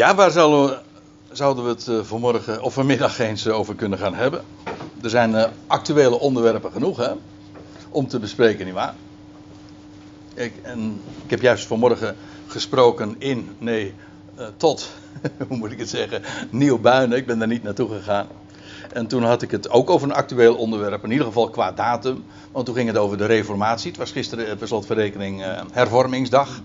Ja, waar zouden we, het uh, vanmorgen of vanmiddag eens over kunnen gaan hebben? Er zijn uh, actuele onderwerpen genoeg hè, om te bespreken, nietwaar? Ik, en ik heb juist vanmorgen gesproken in, nee, tot, hoe moet ik het zeggen, Nieuw-Buinen. Ik ben daar niet naartoe gegaan. En toen had ik het ook over een actueel onderwerp, in ieder geval qua datum. Want toen ging het over de Reformatie. Het was gisteren per slotverrekening hervormingsdag.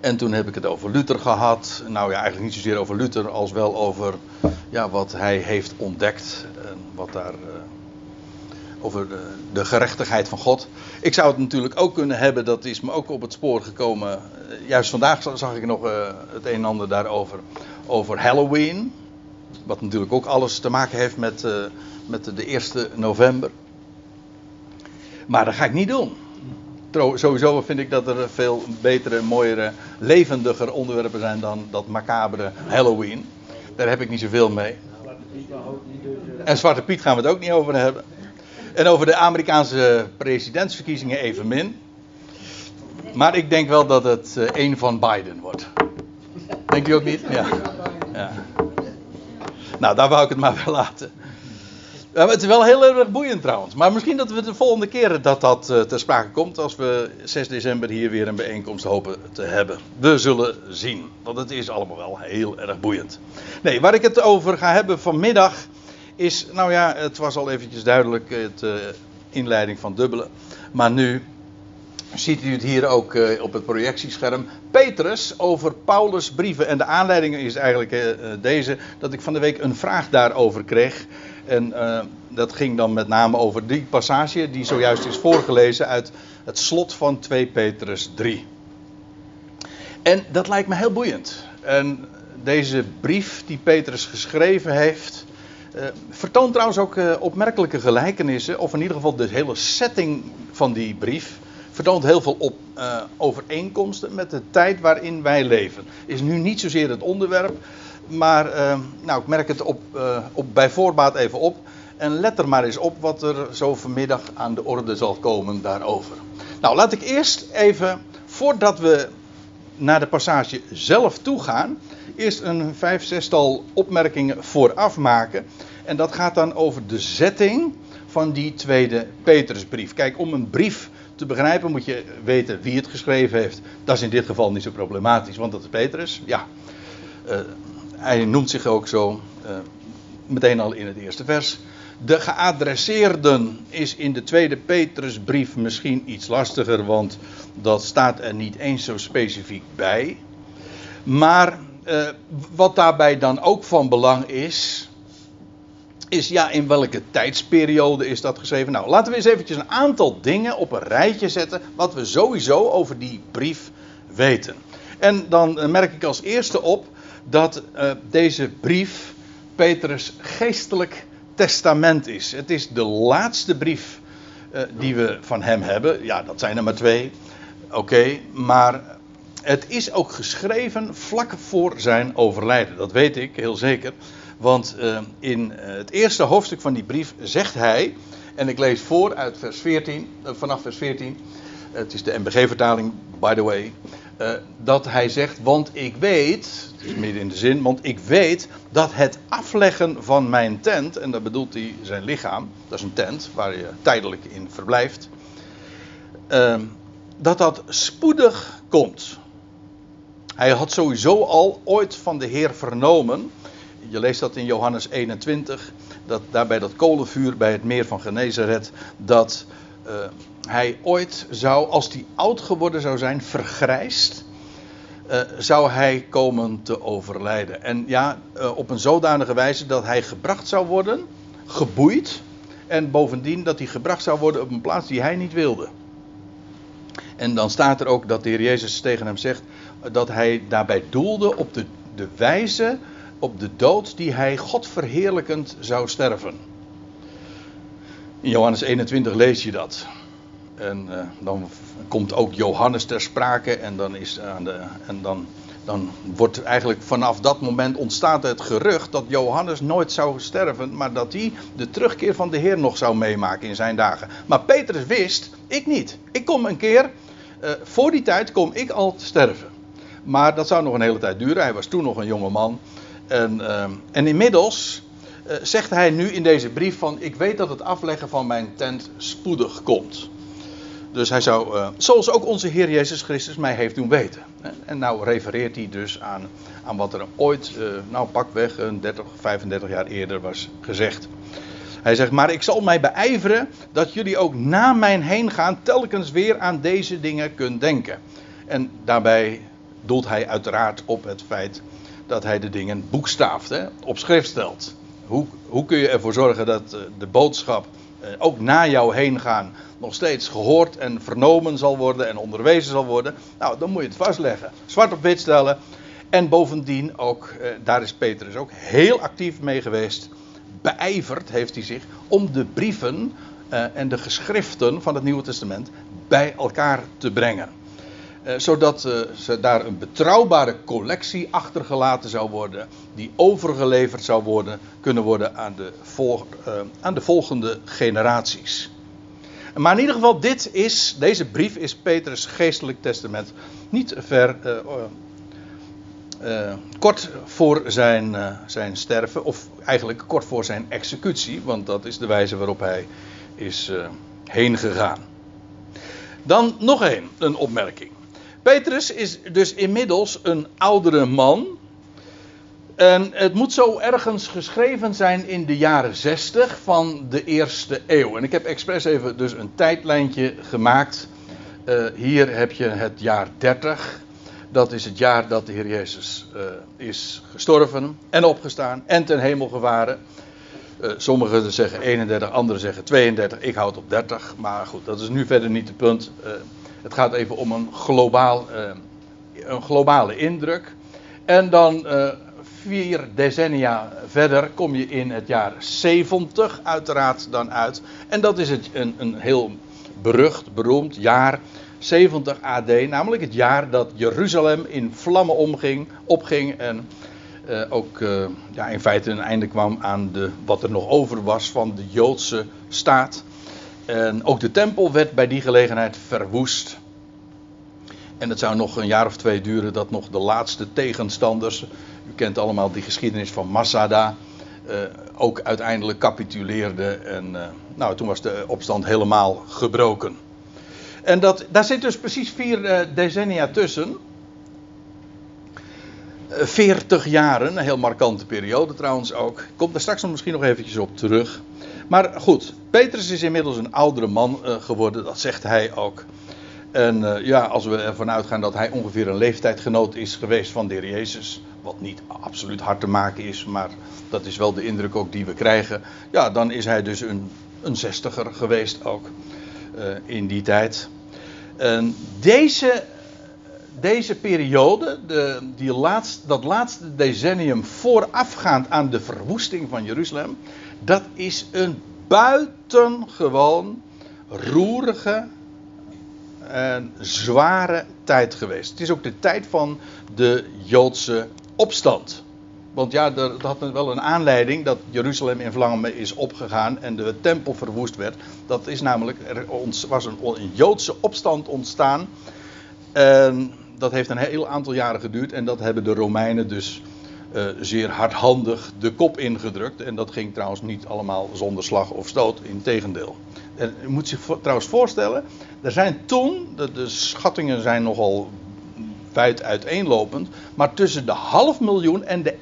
En toen heb ik het over Luther gehad. Nou ja, eigenlijk niet zozeer over Luther als wel over ja, wat hij heeft ontdekt. En wat daar. Uh, over de, de, gerechtigheid van God. Ik zou het natuurlijk ook kunnen hebben, dat is me ook op het spoor gekomen. Uh, juist vandaag zag ik nog uh, het een en ander daarover. Over Halloween. Wat natuurlijk ook alles te maken heeft met, met de 1 november. Maar dat ga ik niet doen sowieso vind ik dat er veel betere, mooiere, levendiger onderwerpen zijn dan dat macabere Halloween. Daar heb ik niet zoveel mee. En Zwarte Piet gaan we het ook niet over hebben. En over de Amerikaanse presidentsverkiezingen evenmin. Maar ik denk wel dat het uh, een van Biden wordt. Denk je ook niet? Ja. ja. Nou, daar wou ik het maar weer laten. Het is wel heel erg boeiend trouwens. Maar misschien dat we de volgende keer dat dat uh, ter sprake komt. Als we 6 december hier weer een bijeenkomst hopen te hebben. We zullen zien. Want het is allemaal wel heel erg boeiend. Nee, waar ik het over ga hebben vanmiddag. Is, nou ja, het was al eventjes duidelijk. Het uh, inleiding van dubbele. Maar nu ziet u het hier ook uh, op het projectiescherm. Petrus over Paulus' brieven. En de aanleiding is eigenlijk deze: dat ik van de week een vraag daarover kreeg. En uh, dat ging dan met name over die passage die zojuist is voorgelezen uit het slot van 2 Petrus 3. En dat lijkt me heel boeiend. En deze brief die Petrus geschreven heeft, uh, vertoont trouwens ook uh, opmerkelijke gelijkenissen, of in ieder geval de hele setting van die brief vertoont heel veel op, overeenkomsten met de tijd waarin wij leven. Is nu niet zozeer het onderwerp, maar uh, nou, ik merk het op, uh, op bij voorbaat even op. En let er maar eens op wat er zo vanmiddag aan de orde zal komen daarover. Nou, laat ik eerst even, voordat we naar de passage zelf toe gaan, eerst een vijf, zestal opmerkingen vooraf maken. En dat gaat dan over de zetting van die tweede Petrusbrief. Kijk, om een brief te begrijpen moet je weten wie het geschreven heeft. Dat is in dit geval niet zo problematisch, want dat is Petrus. Ja, uh, hij noemt zich ook zo, uh, meteen al in het eerste vers. De geadresseerden is in de tweede Petrusbrief misschien iets lastiger, want dat staat er niet eens zo specifiek bij. Maar uh, wat daarbij dan ook van belang is, is ja, in welke tijdsperiode is dat geschreven? Nou, laten we eens eventjes een aantal dingen op een rijtje zetten, wat we sowieso over die brief weten. En dan merk ik als eerste op dat uh, deze brief Petrus geestelijk testament is. Het is de laatste brief uh, die we van hem hebben. Ja, dat zijn er maar twee. Oké, maar het is ook geschreven vlak voor zijn overlijden. Dat weet ik heel zeker. Want uh, in het eerste hoofdstuk van die brief zegt hij, en ik lees voor uit vers 14, vanaf vers 14. Het is de MBG-vertaling, by the way. Uh, dat hij zegt, want ik weet, het is midden in de zin, want ik weet dat het afleggen van mijn tent, en dat bedoelt hij zijn lichaam, dat is een tent waar je tijdelijk in verblijft, uh, dat dat spoedig komt. Hij had sowieso al ooit van de Heer vernomen, je leest dat in Johannes 21, dat daarbij dat kolenvuur bij het meer van Genezeret, dat uh, hij ooit zou, als hij oud geworden zou zijn, vergrijsd, uh, zou hij komen te overlijden. En ja, uh, op een zodanige wijze dat hij gebracht zou worden, geboeid, en bovendien dat hij gebracht zou worden op een plaats die hij niet wilde. En dan staat er ook dat de Heer Jezus tegen hem zegt dat hij daarbij doelde op de, de wijze, op de dood die hij God verheerlijkend zou sterven. In Johannes 21 lees je dat. En uh, dan komt ook Johannes ter sprake. En dan, is aan de, en dan, dan wordt eigenlijk vanaf dat moment ontstaat het gerucht dat Johannes nooit zou sterven. Maar dat hij de terugkeer van de Heer nog zou meemaken in zijn dagen. Maar Petrus wist, ik niet. Ik kom een keer, uh, voor die tijd kom ik al te sterven. Maar dat zou nog een hele tijd duren. Hij was toen nog een jonge man. En, ehm, en inmiddels eh, zegt hij nu in deze brief van... Ik weet dat het afleggen van mijn tent spoedig komt. Dus hij zou, uh, zoals ook onze Heer Jezus Christus mij heeft doen weten. En nou refereert hij dus aan, aan wat er ooit, uh, nou pakweg, een 30, 35 jaar eerder was gezegd. Hij zegt, maar ik zal mij beijveren dat jullie ook na mijn heen gaan telkens weer aan deze dingen kunt denken. En daarbij doelt hij uiteraard op het feit dat hij de dingen boekstaaft, hè, op schrift stelt. Hoe, hoe kun je ervoor zorgen dat uh, de boodschap ook na jou heen gaan nog steeds gehoord en vernomen zal worden en onderwezen zal worden, nou, dan moet je het vastleggen. Zwart op wit stellen. En bovendien ook, eh, daar is Petrus ook heel actief mee geweest. Beijverd heeft hij zich om de brieven eh, en de geschriften van het Nieuwe Testament bij elkaar te brengen. Eh, zodat uh, ze daar een betrouwbare collectie achtergelaten zou worden, die overgeleverd zou worden, kunnen worden aan de, uh, aan de volgende generaties. Maar in ieder geval, dit is, deze brief is Petrus geestelijk testament. Niet ver, kort voor zijn, uh, zijn sterven, of eigenlijk kort voor zijn executie, want dat is de wijze waarop hij is heen gegaan. Dan nog één, een opmerking. Petrus is dus inmiddels een oudere man. En het moet zo ergens geschreven zijn in de jaren 60 van de eerste eeuw. En ik heb expres even dus een tijdlijntje gemaakt. Uh, hier heb je het jaar 30. Dat is het jaar dat de Heer Jezus uh, is gestorven en opgestaan en ten hemel gevaren. Uh, sommigen zeggen 31, anderen zeggen 32. Ik houd op 30. Maar goed, dat is nu verder niet het punt. Het gaat even om een, globaal, een globale indruk. En dan vier decennia verder kom je in het jaar 70 uiteraard dan uit. En dat is het, een, een heel berucht, beroemd jaar 70 AD. Namelijk het jaar dat Jeruzalem in vlammen omging, opging en uh, ook in feite een einde kwam aan de, wat er nog over was van de Joodse staat. En ook de tempel werd bij die gelegenheid verwoest. En het zou nog een jaar of twee duren dat nog de laatste tegenstanders u kent allemaal die geschiedenis van Masada. Uh, ook uiteindelijk capituleerde. En uh, nou, toen was de opstand helemaal gebroken. En dat, daar zit dus precies vier uh, decennia tussen. 40 jaren, een heel markante periode trouwens ook. Ik kom daar straks nog misschien nog eventjes op terug. Maar goed, Petrus is inmiddels een oudere man geworden, dat zegt hij ook. En uh, ja, als we ervan uitgaan dat hij ongeveer een leeftijdgenoot is geweest van de Jezus, wat niet absoluut hard te maken is, maar dat is wel de indruk ook die we krijgen. Ja, dan is hij dus een, een zestiger geweest ook uh, in die tijd. En deze, deze periode, de, die laatst, dat laatste decennium voorafgaand aan de verwoesting van Jeruzalem, dat is een buitengewoon roerige een zware tijd geweest. Het is ook de tijd van de Joodse opstand. Want ja, dat had wel een aanleiding dat Jeruzalem in vlammen is opgegaan en de tempel verwoest werd. Dat is namelijk, er was een, Joodse opstand ontstaan. En dat heeft een heel aantal jaren geduurd en dat hebben de Romeinen dus uh, zeer hardhandig de kop ingedrukt. En dat ging trouwens niet allemaal zonder slag of stoot, in tegendeel. En moet zich trouwens voorstellen, er zijn toen, de, schattingen zijn nogal wijd uiteenlopend, maar tussen de half miljoen en de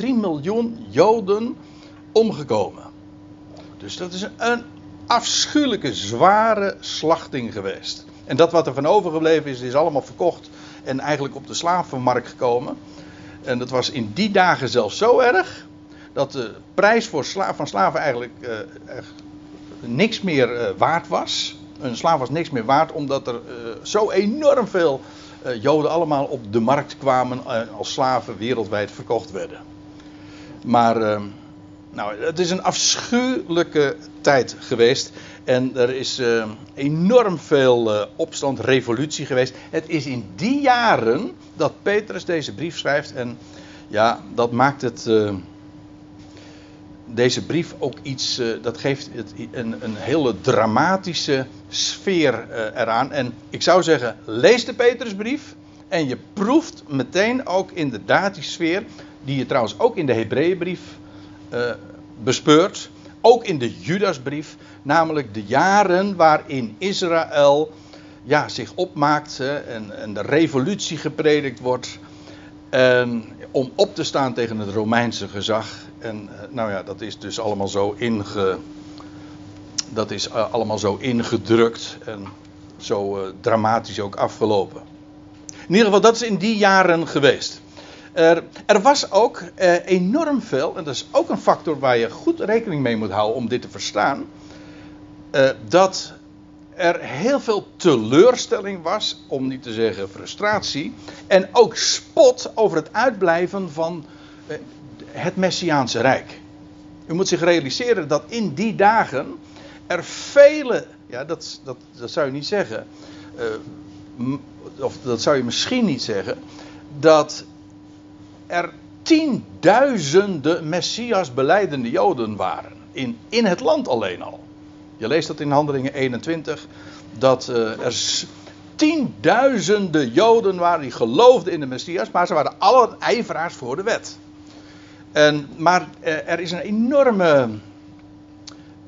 1,3 miljoen Joden omgekomen. Dus dat is een afschuwelijke, zware slachting geweest. En dat wat er van overgebleven is, is allemaal verkocht en eigenlijk op de slavenmarkt gekomen. En dat was in die dagen zelfs zo erg dat de prijs voor van slaven eigenlijk uh, niks meer uh, waard was. Een slaaf was niks meer waard omdat er uh, zo enorm veel Joden allemaal op de markt kwamen als slaven wereldwijd verkocht werden. Maar ehm, nou, het is een afschuwelijke tijd geweest. En er is enorm veel opstand, revolutie geweest. Het is in die jaren dat Petrus deze brief schrijft. En ja, dat maakt het. Deze brief ook iets. dat geeft het een, een hele dramatische sfeer eraan. En ik zou zeggen, lees de Petrusbrief. En je proeft meteen ook inderdaad die sfeer, die je trouwens ook in de Hebreeënbrief uh, bespeurt, ook in de Judasbrief, namelijk de jaren waarin Israël ja, zich opmaakt en, en de revolutie gepredikt wordt. Om op te staan tegen het Romeinse gezag. En eh, nou ja, dat is dus allemaal zo inge. Dat is uh, allemaal zo ingedrukt en zo uh, dramatisch ook afgelopen. In ieder geval, dat is in die jaren geweest. Er, er was ook enorm veel, en dat is ook een factor waar je goed rekening mee moet houden om dit te verstaan. dat er heel veel teleurstelling was, om niet te zeggen frustratie, en ook spot over het uitblijven van eh, het Messiaanse Rijk. U moet zich realiseren dat in die dagen er vele, ja dat, dat, dat zou je niet zeggen, uh, of dat zou je misschien niet zeggen, dat er tienduizenden Messias beleidende Joden waren. In, in het land alleen al. Je leest dat in Handelingen 21, dat uh, er tienduizenden Joden waren die geloofden in de Messias, maar ze waren alle ijveraars voor de wet. En, maar uh, er is een enorme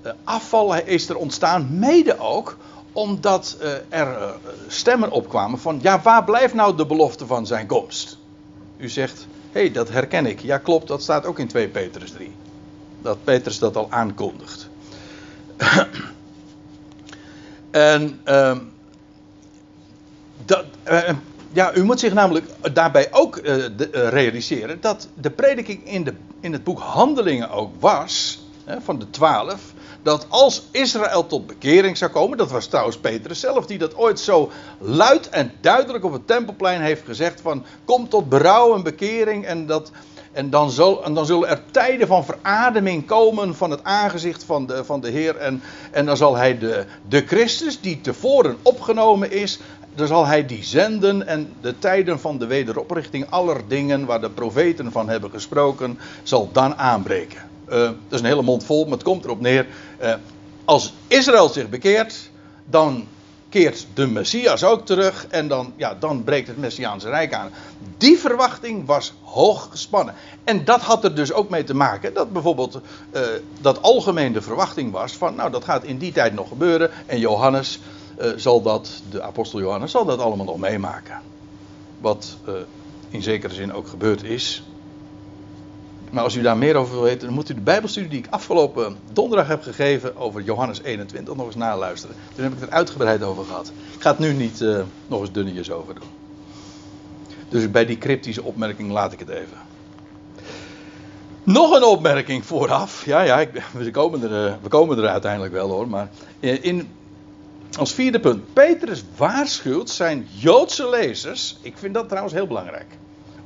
uh, afval is er ontstaan, mede ook omdat er stemmen opkwamen van, ja waar blijft nou de belofte van zijn komst? U zegt, hé hey, dat herken ik. Ja klopt, dat staat ook in 2 Petrus 3. Dat Petrus dat al aankondigt. En uh, dat, uh, ja, u moet zich namelijk daarbij ook uh, realiseren dat de prediking in, de, in het boek Handelingen ook was, hè, van de twaalf, dat als Israël tot bekering zou komen, dat was trouwens Petrus zelf die dat ooit zo luid en duidelijk op het tempelplein heeft gezegd van kom tot berouw en bekering en dat en dan, zal, en dan zullen er tijden van verademing komen van het aangezicht van de, van de Heer. En, en dan zal hij de, de Christus, die tevoren opgenomen is, dan zal hij die zenden. En de tijden van de wederoprichting aller dingen waar de profeten van hebben gesproken, zal dan aanbreken. Uh, dat is een hele mond vol, maar het komt erop neer. Uh, als Israël zich bekeert, dan keert de Messias ook terug en dan, ja, dan breekt het Messiaanse Rijk aan. Die verwachting was hoog gespannen. En dat had er dus ook mee te maken dat bijvoorbeeld uh, dat algemeen de verwachting was van, nou dat gaat in die tijd nog gebeuren en Johannes uh, zal dat, de apostel Johannes zal dat allemaal nog meemaken. Wat uh, in zekere zin ook gebeurd is. Maar als u daar meer over wil weten, dan moet u de Bijbelstudie die ik afgelopen donderdag heb gegeven over Johannes 21 nog eens naluisteren. Toen heb ik het er uitgebreid over gehad. Ik ga het nu niet uh, nog eens dunnetjes over doen. Dus bij die cryptische opmerking laat ik het even. Nog een opmerking vooraf. Ja, ja, ik, we, komen er, eh, we komen er uiteindelijk wel hoor. Maar in, als vierde punt. Petrus waarschuwt zijn Joodse lezers. Ik vind dat trouwens heel belangrijk.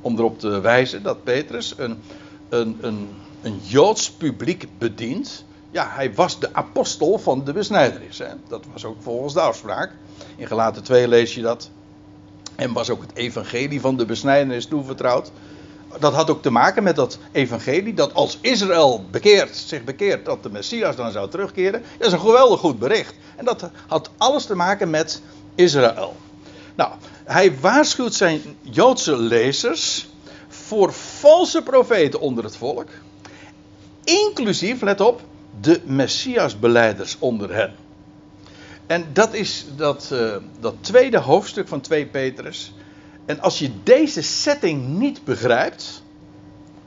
Om erop te wijzen dat Petrus een een, een, een Joods publiek bedient. Ja, hij was de apostel van de besnijderis. Dat was ook volgens de afspraak. In Gelaten 2 lees je dat. En was ook het evangelie van de besnijdenis toevertrouwd. Dat had ook te maken met dat evangelie. Dat als Israël bekeert, zich bekeert, dat de Messias dan zou terugkeren. Dat is een geweldig goed bericht. En dat had alles te maken met Israël. Nou, hij waarschuwt zijn Joodse lezers voor valse profeten onder het volk. Inclusief, let op, de Messiasbeleiders onder hen. En dat is dat, uh, dat tweede hoofdstuk van 2 Petrus. En als je deze setting niet begrijpt,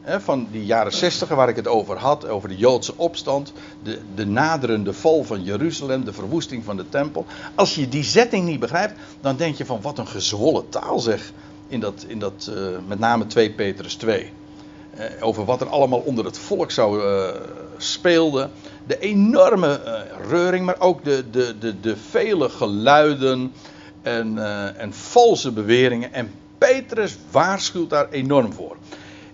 hè, van die jaren 60 waar ik het over had, over de Joodse opstand, de, de naderende val van Jeruzalem, de verwoesting van de tempel. Als je die setting niet begrijpt, dan denk je van wat een gezwollen taal zeg in dat, in dat uh, met name 2 Petrus 2. Uh, over wat er allemaal onder het volk zou uh, speelde. De enorme reuring, maar ook de, de, de, de vele geluiden en, en valse beweringen. En Petrus waarschuwt daar enorm voor.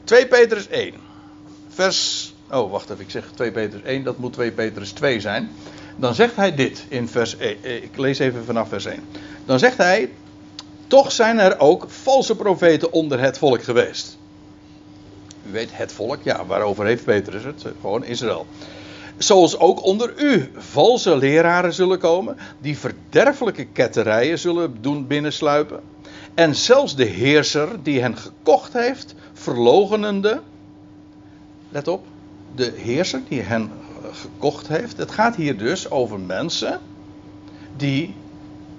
2 Petrus 1, vers. Oh, wacht even, ik zeg 2 Petrus 1, dat moet 2 Petrus 2 zijn. Dan zegt hij dit in vers 1. Ik lees even vanaf vers 1. Dan zegt hij: toch zijn er ook valse profeten onder het volk geweest. U weet, het volk, ja, waarover heeft Petrus het? Gewoon Israël. Zoals ook onder u valse leraren zullen komen, die verderfelijke ketterijen zullen doen binnensluipen. En zelfs de heerser die hen gekocht heeft, verlogenende. Let op, de heerser die hen gekocht heeft. Het gaat hier dus over mensen die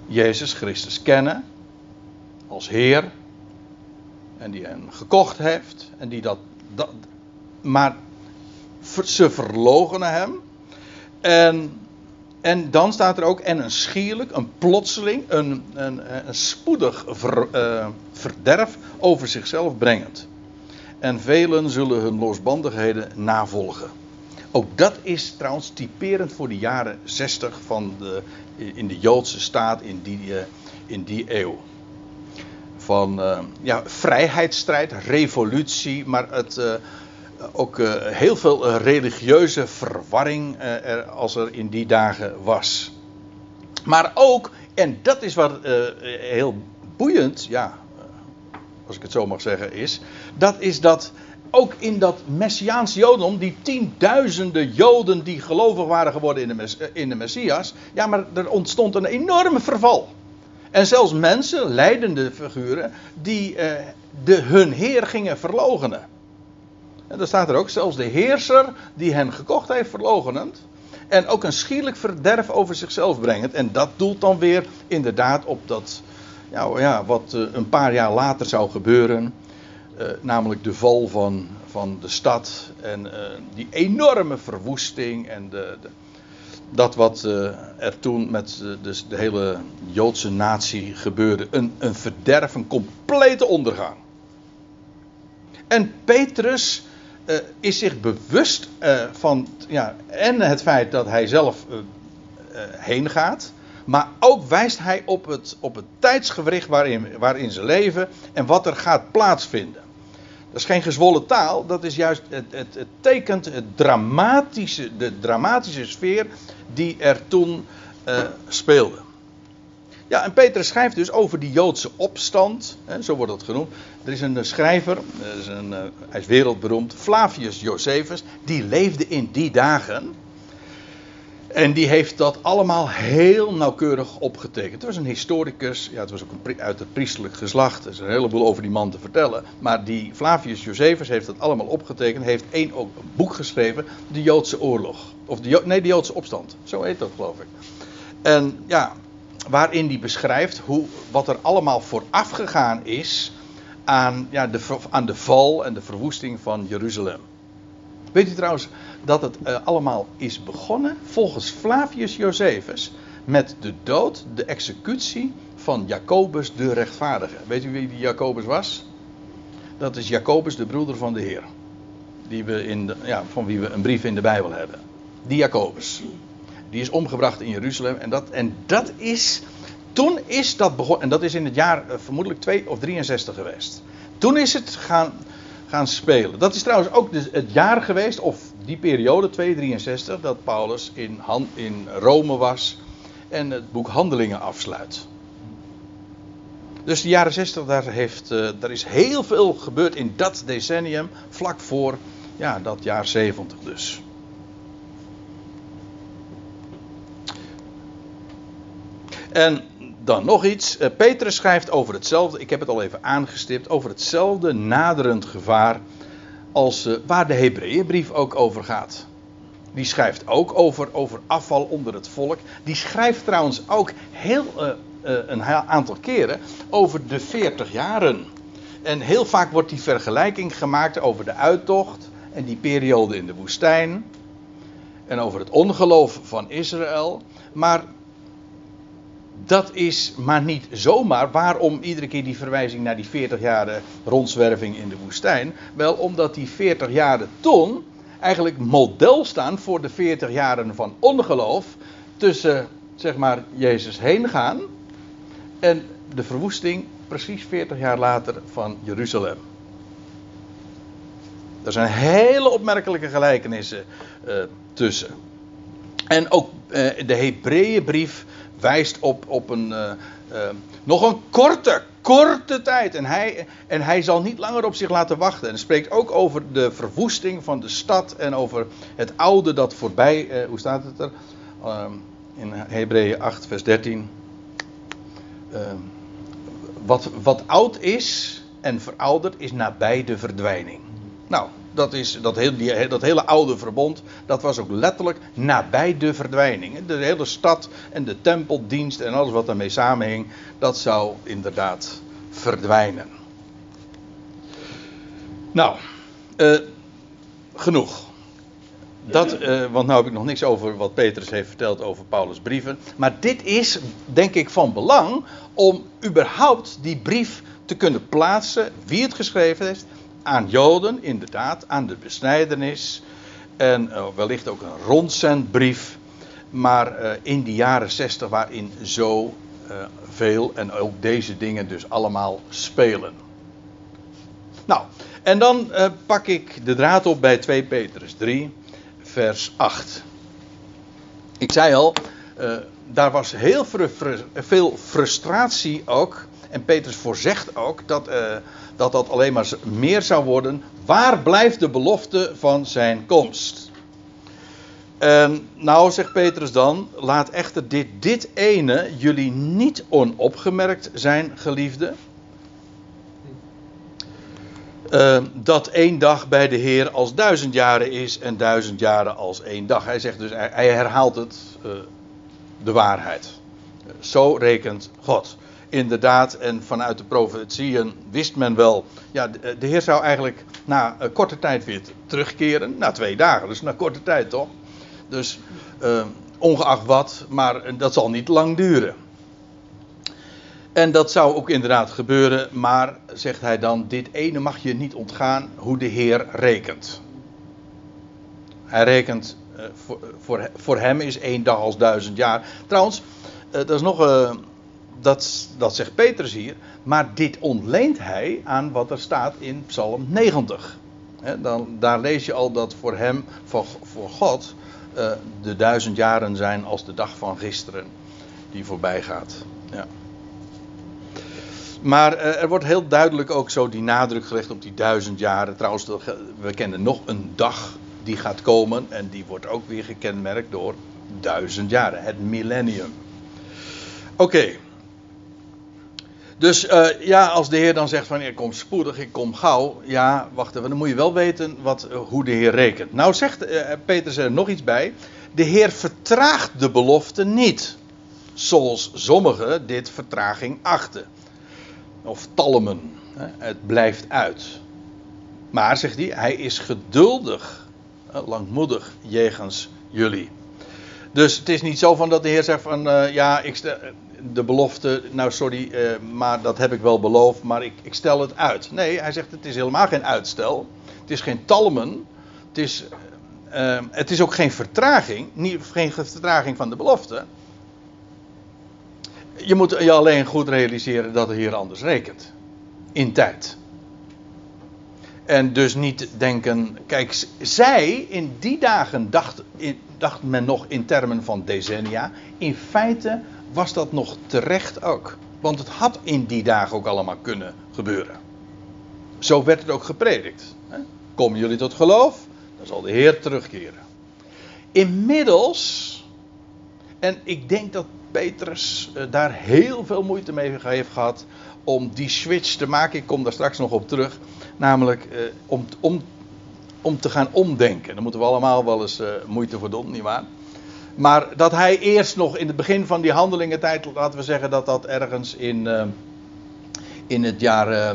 Jezus Christus kennen als Heer. En die hen gekocht heeft. En die dat. dat maar ze verlogenen hem. En, en dan staat er ook. En een schierlijk, een plotseling, een, een, een spoedig ver, uh, verderf over zichzelf brengend. En velen zullen hun losbandigheden navolgen. Ook dat is trouwens typerend voor de jaren 60 van de, in de Joodse staat in die, eh, in die eeuw. Van uh, ja, vrijheidsstrijd, revolutie, maar het, uh, ook uh, heel veel religieuze verwarring er, als er in die dagen was. Maar ook, en dat is wat heel boeiend, ja, als ik het zo mag zeggen, is. Dat is dat ook in dat Messiaans Jodendom, die tienduizenden Joden die gelovig waren geworden in de, in de Messias. Ja, maar er ontstond een enorme verval. En zelfs mensen, leidende figuren, die eh, de, hun Heer gingen verlogenen. En daar staat er ook, zelfs de heerser die hen gekocht heeft verlogenend. En ook een schierlijk verderf over zichzelf brengend. En dat doelt dan weer inderdaad op dat, ja, ja wat uh, een paar jaar later zou gebeuren. Uh, namelijk de val van, van de stad en die enorme verwoesting en de, de, dat wat uh, er toen met de, de, hele Joodse natie gebeurde. Een, een verderf, een complete ondergang. En Petrus is zich bewust van ja, en het feit dat hij zelf heen gaat. Maar ook wijst hij op het, op het tijdsgewricht waarin, waarin ze leven en wat er gaat plaatsvinden. Dat is geen gezwollen taal, dat is juist, het, het, het tekent het dramatische, de dramatische sfeer die er toen uh, speelde. Ja, en Petrus schrijft dus over die Joodse opstand, hè, zo wordt het genoemd. Er is een schrijver, is een, hij is wereldberoemd, Flavius Josephus, die leefde in die dagen. En die heeft dat allemaal heel nauwkeurig opgetekend. Het was een historicus, ja, het was ook uit het priestelijk geslacht. Er is een heleboel over die man te vertellen. Maar die Flavius Josephus heeft dat allemaal opgetekend. Heeft één ook een boek geschreven, De Joodse Oorlog. Of de, nee, de Joodse Opstand. Zo heet dat, geloof ik. En ja, waarin hij beschrijft hoe, wat er allemaal vooraf gegaan is aan, ja, de, aan de val en de verwoesting van Jeruzalem. Weet u trouwens dat het uh, allemaal is begonnen volgens Flavius Josephus met de dood, de executie van Jacobus de rechtvaardige. Weet u wie die Jacobus was? Dat is Jacobus de broeder van de Heer. Die we in ja, van wie we een brief in de Bijbel hebben. Die Jacobus. Die is omgebracht in Jeruzalem. En dat, en dat is. Toen is dat begonnen. En dat is in het jaar uh, vermoedelijk 2 of 63 geweest. Toen is het gaan gaan spelen. Dat is trouwens ook het jaar geweest, of die periode, 263, dat Paulus in, in Rome was en het boek Handelingen afsluit. Dus de jaren 60, daar, heeft, uh, daar is heel veel gebeurd in dat decennium, vlak voor ja, dat jaar 70 dus. En dan nog iets. Uh, Petrus schrijft over hetzelfde, ik heb het al even aangestipt, over hetzelfde naderend gevaar als uh, waar de Hebreeënbrief ook over gaat. Die schrijft ook over, over afval onder het volk. Die schrijft trouwens ook heel, uh, een aantal keren over de 40 jaren. En heel vaak wordt die vergelijking gemaakt over de uittocht en die periode in de woestijn. En over het ongeloof van Israël. Maar dat is maar niet zomaar. Waarom iedere keer die verwijzing naar die 40 jaren rondzwerving in de woestijn? Wel omdat die 40 jaren ton eigenlijk model staan voor de 40 jaren van ongeloof tussen zeg maar Jezus heen gaan en de verwoesting precies 40 jaar later van Jeruzalem. Er zijn hele opmerkelijke gelijkenissen uh, tussen. En ook uh, de Hebreeënbrief wijst op, op een, uh, uh, nog een korte, korte tijd. En hij, en hij zal niet langer op zich laten wachten. En spreekt ook over de verwoesting van de stad en over het oude dat voorbij, uh, hoe staat het er? in Hebreeën 8, vers 13. wat, wat oud is en verouderd is nabij de verdwijning. Nou, dat, is, dat, heel, die, dat hele oude verbond, dat was ook letterlijk nabij de verdwijning. De hele stad en de tempeldienst en alles wat daarmee samenhing, dat zou inderdaad verdwijnen. Nou, uh, genoeg. Dat, uh, want nu heb ik nog niks over wat Petrus heeft verteld over Paulus' brieven. Maar dit is, denk ik, van belang om überhaupt die brief te kunnen plaatsen, wie het geschreven heeft, aan Joden, inderdaad, aan de besnijdenis. En uh, wellicht ook een rondzendbrief. Maar uh, in die jaren 60 waarin zo uh, veel en ook deze dingen dus allemaal spelen. Nou, en dan pak ik de draad op bij 2 Petrus 3, vers 8. Ik zei al, daar was heel veel frustratie ook. En Petrus voorzegt ook dat dat dat alleen maar meer zou worden. Waar blijft de belofte van zijn komst? En nou, zegt Petrus dan, laat echter dit, dit ene jullie niet onopgemerkt zijn, geliefde. Uh, dat één dag bij de Heer als duizend jaren is en duizend jaren als één dag. Hij zegt dus, hij herhaalt het, uh, de waarheid. Zo rekent God inderdaad, en vanuit de profetieën wist men wel, ja, de, Heer zou eigenlijk na een korte tijd weer terugkeren. Na twee dagen, dus na korte tijd toch? Dus uh, ongeacht wat, maar dat zal niet lang duren. En dat zou ook inderdaad gebeuren, maar zegt hij dan, dit ene mag je niet ontgaan hoe de Heer rekent. Hij rekent, voor, voor, hem is één dag als duizend jaar. Trouwens, dat is nog dat, dat zegt Petrus hier. Maar dit ontleent hij aan wat er staat in Psalm 90. dan, daar lees je al dat voor hem, voor, voor God, uh, de duizend jaren zijn als de dag van gisteren die voorbij gaat. Ja. Maar uh, er wordt heel duidelijk ook zo die nadruk gelegd op die duizend jaren. Trouwens, we kennen nog een dag die gaat komen en die wordt ook weer gekenmerkt door duizend jaren, het millennium. Oké. Dus uh, ja, als de Heer dan zegt van ik kom spoedig, ik kom gauw. Ja, wacht even, dan moet je wel weten wat, uh, hoe de Heer rekent. Nou zegt uh, Peter er nog iets bij. De Heer vertraagt de belofte niet. Zoals sommigen dit vertraging achten. Of talmen. Het blijft uit. Maar, zegt hij, hij is geduldig, langmoedig jegens jullie. Dus het is niet zo van dat de Heer zegt van ja, ik stel, de belofte, nou sorry, uh, maar dat heb ik wel beloofd, maar ik, ik, stel het uit. Nee, hij zegt het is helemaal geen uitstel. Het is geen talmen. Het is, uh, het is ook geen vertraging, niet, geen vertraging van de belofte. Je moet je alleen goed realiseren dat de Heer anders rekent. In tijd. En dus niet denken, kijk, zij in die dagen dacht, dacht men nog in termen van decennia. In feite was dat nog terecht ook. Want het had in die dagen ook allemaal kunnen gebeuren. Zo werd het ook gepredikt. Komen jullie tot geloof? Dan zal de Heer terugkeren. Inmiddels, en ik denk dat Petrus eh, daar heel veel moeite mee heeft gehad om die switch te maken. Ik kom daar straks nog op terug. Namelijk eh, om, om, om te gaan omdenken. Daar moeten we allemaal wel eens uh, moeite voor doen, nietwaar? Maar dat hij eerst nog in het begin van die handelingentijd, laten we zeggen dat dat ergens in, uh, in het jaar uh,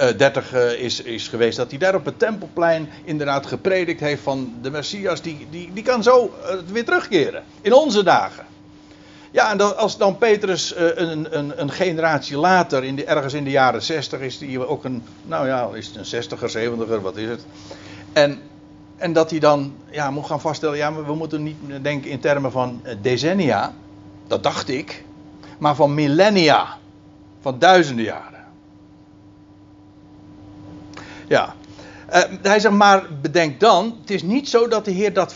uh, 30 is, is geweest, dat hij daar op het Tempelplein inderdaad gepredikt heeft van de Messias, die, die, die kan zo eh, weer terugkeren. In onze dagen. Ja, en als dan Petrus een, een, een, generatie later, in de, ergens in de jaren 60, is hij ook een, nou ja, is het een 60er, 70er, wat is het? En en dat hij dan ja, moet gaan vaststellen, ja, maar we moeten niet denken in termen van eh, decennia. Dat dacht ik. Maar van millennia. Van duizenden jaren. Ja. Uh, hij zegt, maar bedenk dan, het is niet zo dat de Heer dat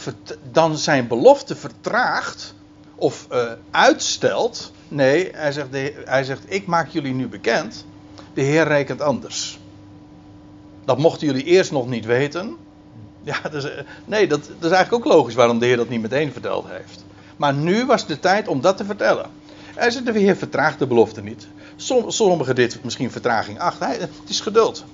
dan zijn belofte vertraagt of uh, uitstelt. Nee, hij zegt, hij zegt, ik maak jullie nu bekend. De Heer rekent anders. Dat mochten jullie eerst nog niet weten. Ja, dus, nee, dat, dat, is eigenlijk ook logisch waarom de Heer dat niet meteen verteld heeft. Maar nu was de tijd om dat te vertellen. Zegt, de Heer vertraagt de belofte niet. sommigen dit misschien vertraging acht. het is geduld.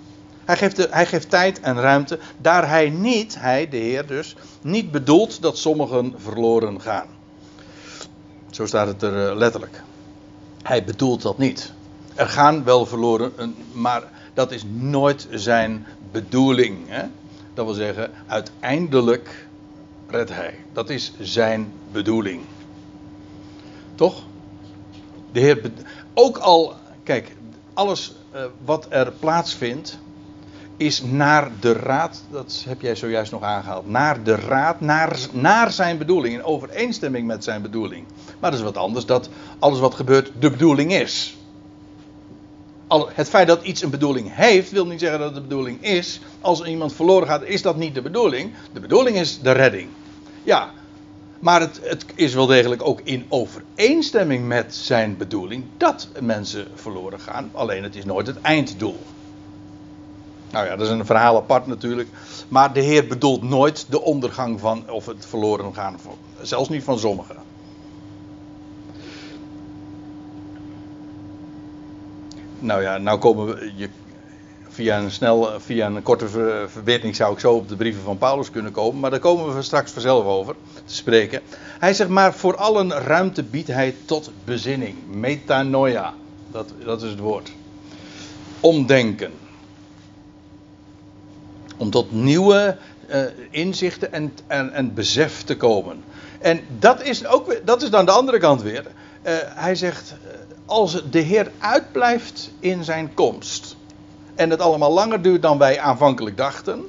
Hij geeft, de, hij geeft tijd en ruimte, daar hij niet, hij, de Heer dus, niet bedoelt dat sommigen verloren gaan. Zo staat het er eh, letterlijk. Hij bedoelt dat niet. Er gaan wel verloren, maar dat is nooit zijn bedoeling. Hè? Dat wil zeggen, uiteindelijk redt hij. Dat is zijn bedoeling. Toch? De Heer, ook al, kijk, alles uh, wat er plaatsvindt, is naar de raad, dat heb jij zojuist nog aangehaald, naar de raad, naar, naar zijn bedoeling, in overeenstemming met zijn bedoeling. Maar dat is wat anders, dat alles wat gebeurt de bedoeling is. Het feit dat iets een bedoeling heeft, wil niet zeggen dat het de bedoeling is. Als iemand verloren gaat, is dat niet de bedoeling. De bedoeling is de redding. Ja, maar het, het, is wel degelijk ook in overeenstemming met zijn bedoeling dat mensen verloren gaan. Alleen het is nooit het einddoel. Nou ja, dat is een verhaal apart natuurlijk. Maar de Heer bedoelt nooit de ondergang van, of het verloren gaan, zelfs niet van sommigen. Nou ja, nou komen we. Je, via een, snel, via een korte verbetering zou ik zo op de brieven van Paulus kunnen komen. Maar daar komen we straks vanzelf over te spreken. Hij zegt maar, voor allen ruimte biedt hij tot bezinning. Metanoia, dat, dat is het woord. Omdenken. Om tot nieuwe uh, inzichten en, en, en besef te komen. En dat is, ook, dat is dan de andere kant weer. Uh, hij zegt, als de Heer uitblijft in zijn komst. En het allemaal langer duurt dan wij aanvankelijk dachten.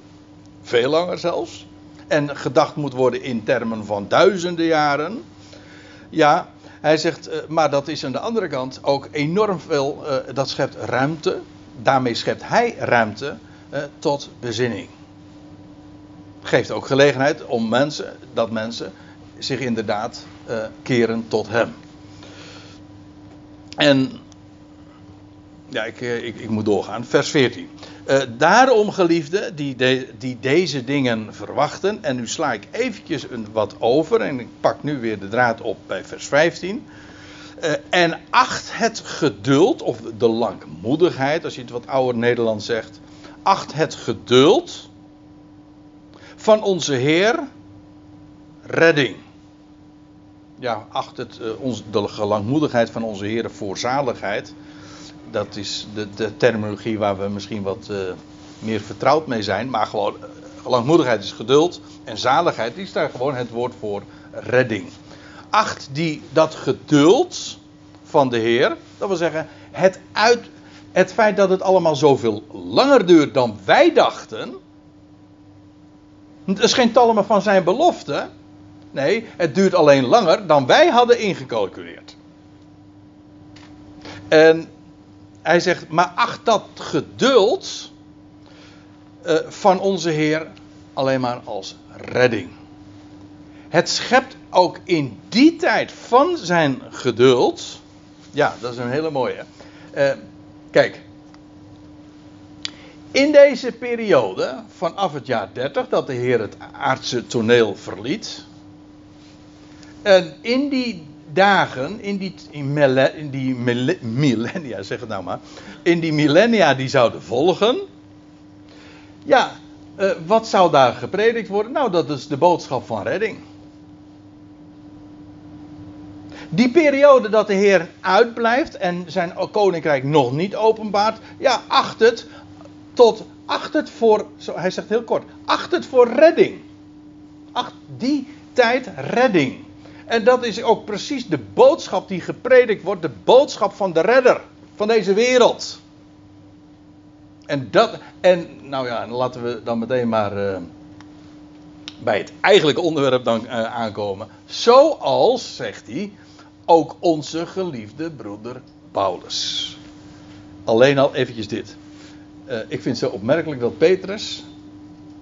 Veel langer zelfs. En gedacht moet worden in termen van duizenden jaren. Ja, hij zegt, maar dat is aan de andere kant ook enorm veel. dat schept ruimte. Daarmee schept hij ruimte eh, tot bezinning. Geeft ook gelegenheid om mensen, dat mensen zich inderdaad eh, keren tot hem. En ja, ik, eh, ik, ik moet doorgaan. Vers 14. Uh, daarom, geliefden, die, die deze dingen verwachten. En nu sla ik eventjes een wat over. En ik pak nu weer de draad op bij vers 15. Uh, en acht het geduld, of de langmoedigheid, als je het wat ouder Nederlands zegt acht het geduld van onze Heer redding. Ja, acht het, uh, ons, de gelangmoedigheid van onze Heer voor zaligheid. Dat is de, de terminologie waar we misschien wat uh, meer vertrouwd mee zijn. Maar gewoon, uh, gelangmoedigheid is geduld. En zaligheid is daar gewoon het woord voor redding. Acht die dat geduld van de Heer, dat wil zeggen het uit, het feit dat het allemaal zoveel langer duurt dan wij dachten. Het is geen talmen van zijn belofte. Nee, het duurt alleen langer dan wij hadden ingecalculeerd. En hij zegt, maar acht dat geduld uh, van onze Heer alleen maar als redding. Het schept ook in die tijd van zijn geduld. Ja, dat is een hele mooie. Uh, Kijk, in deze periode, vanaf het jaar 30, dat de Heer het aardse toneel verliet. En in die dagen, in die, in, in die millennia, zeg het nou maar. In die millennia die zouden volgen. Ja, uh, wat zou daar gepredikt worden? Nou, dat is de boodschap van redding. Die periode dat de Heer uitblijft en zijn koninkrijk nog niet openbaart, ja, acht het tot, acht het voor, hij zegt heel kort, acht het voor redding. Acht die tijd redding. En dat is ook precies de boodschap die gepredikt wordt, de boodschap van de redder van deze wereld. En dat, en nou ja, laten we dan meteen maar uh, bij het eigenlijke onderwerp dan uh, aankomen. Zoals, zegt hij, ook onze geliefde broeder Paulus. Alleen al eventjes dit. Uh, ik vind het zo opmerkelijk dat Petrus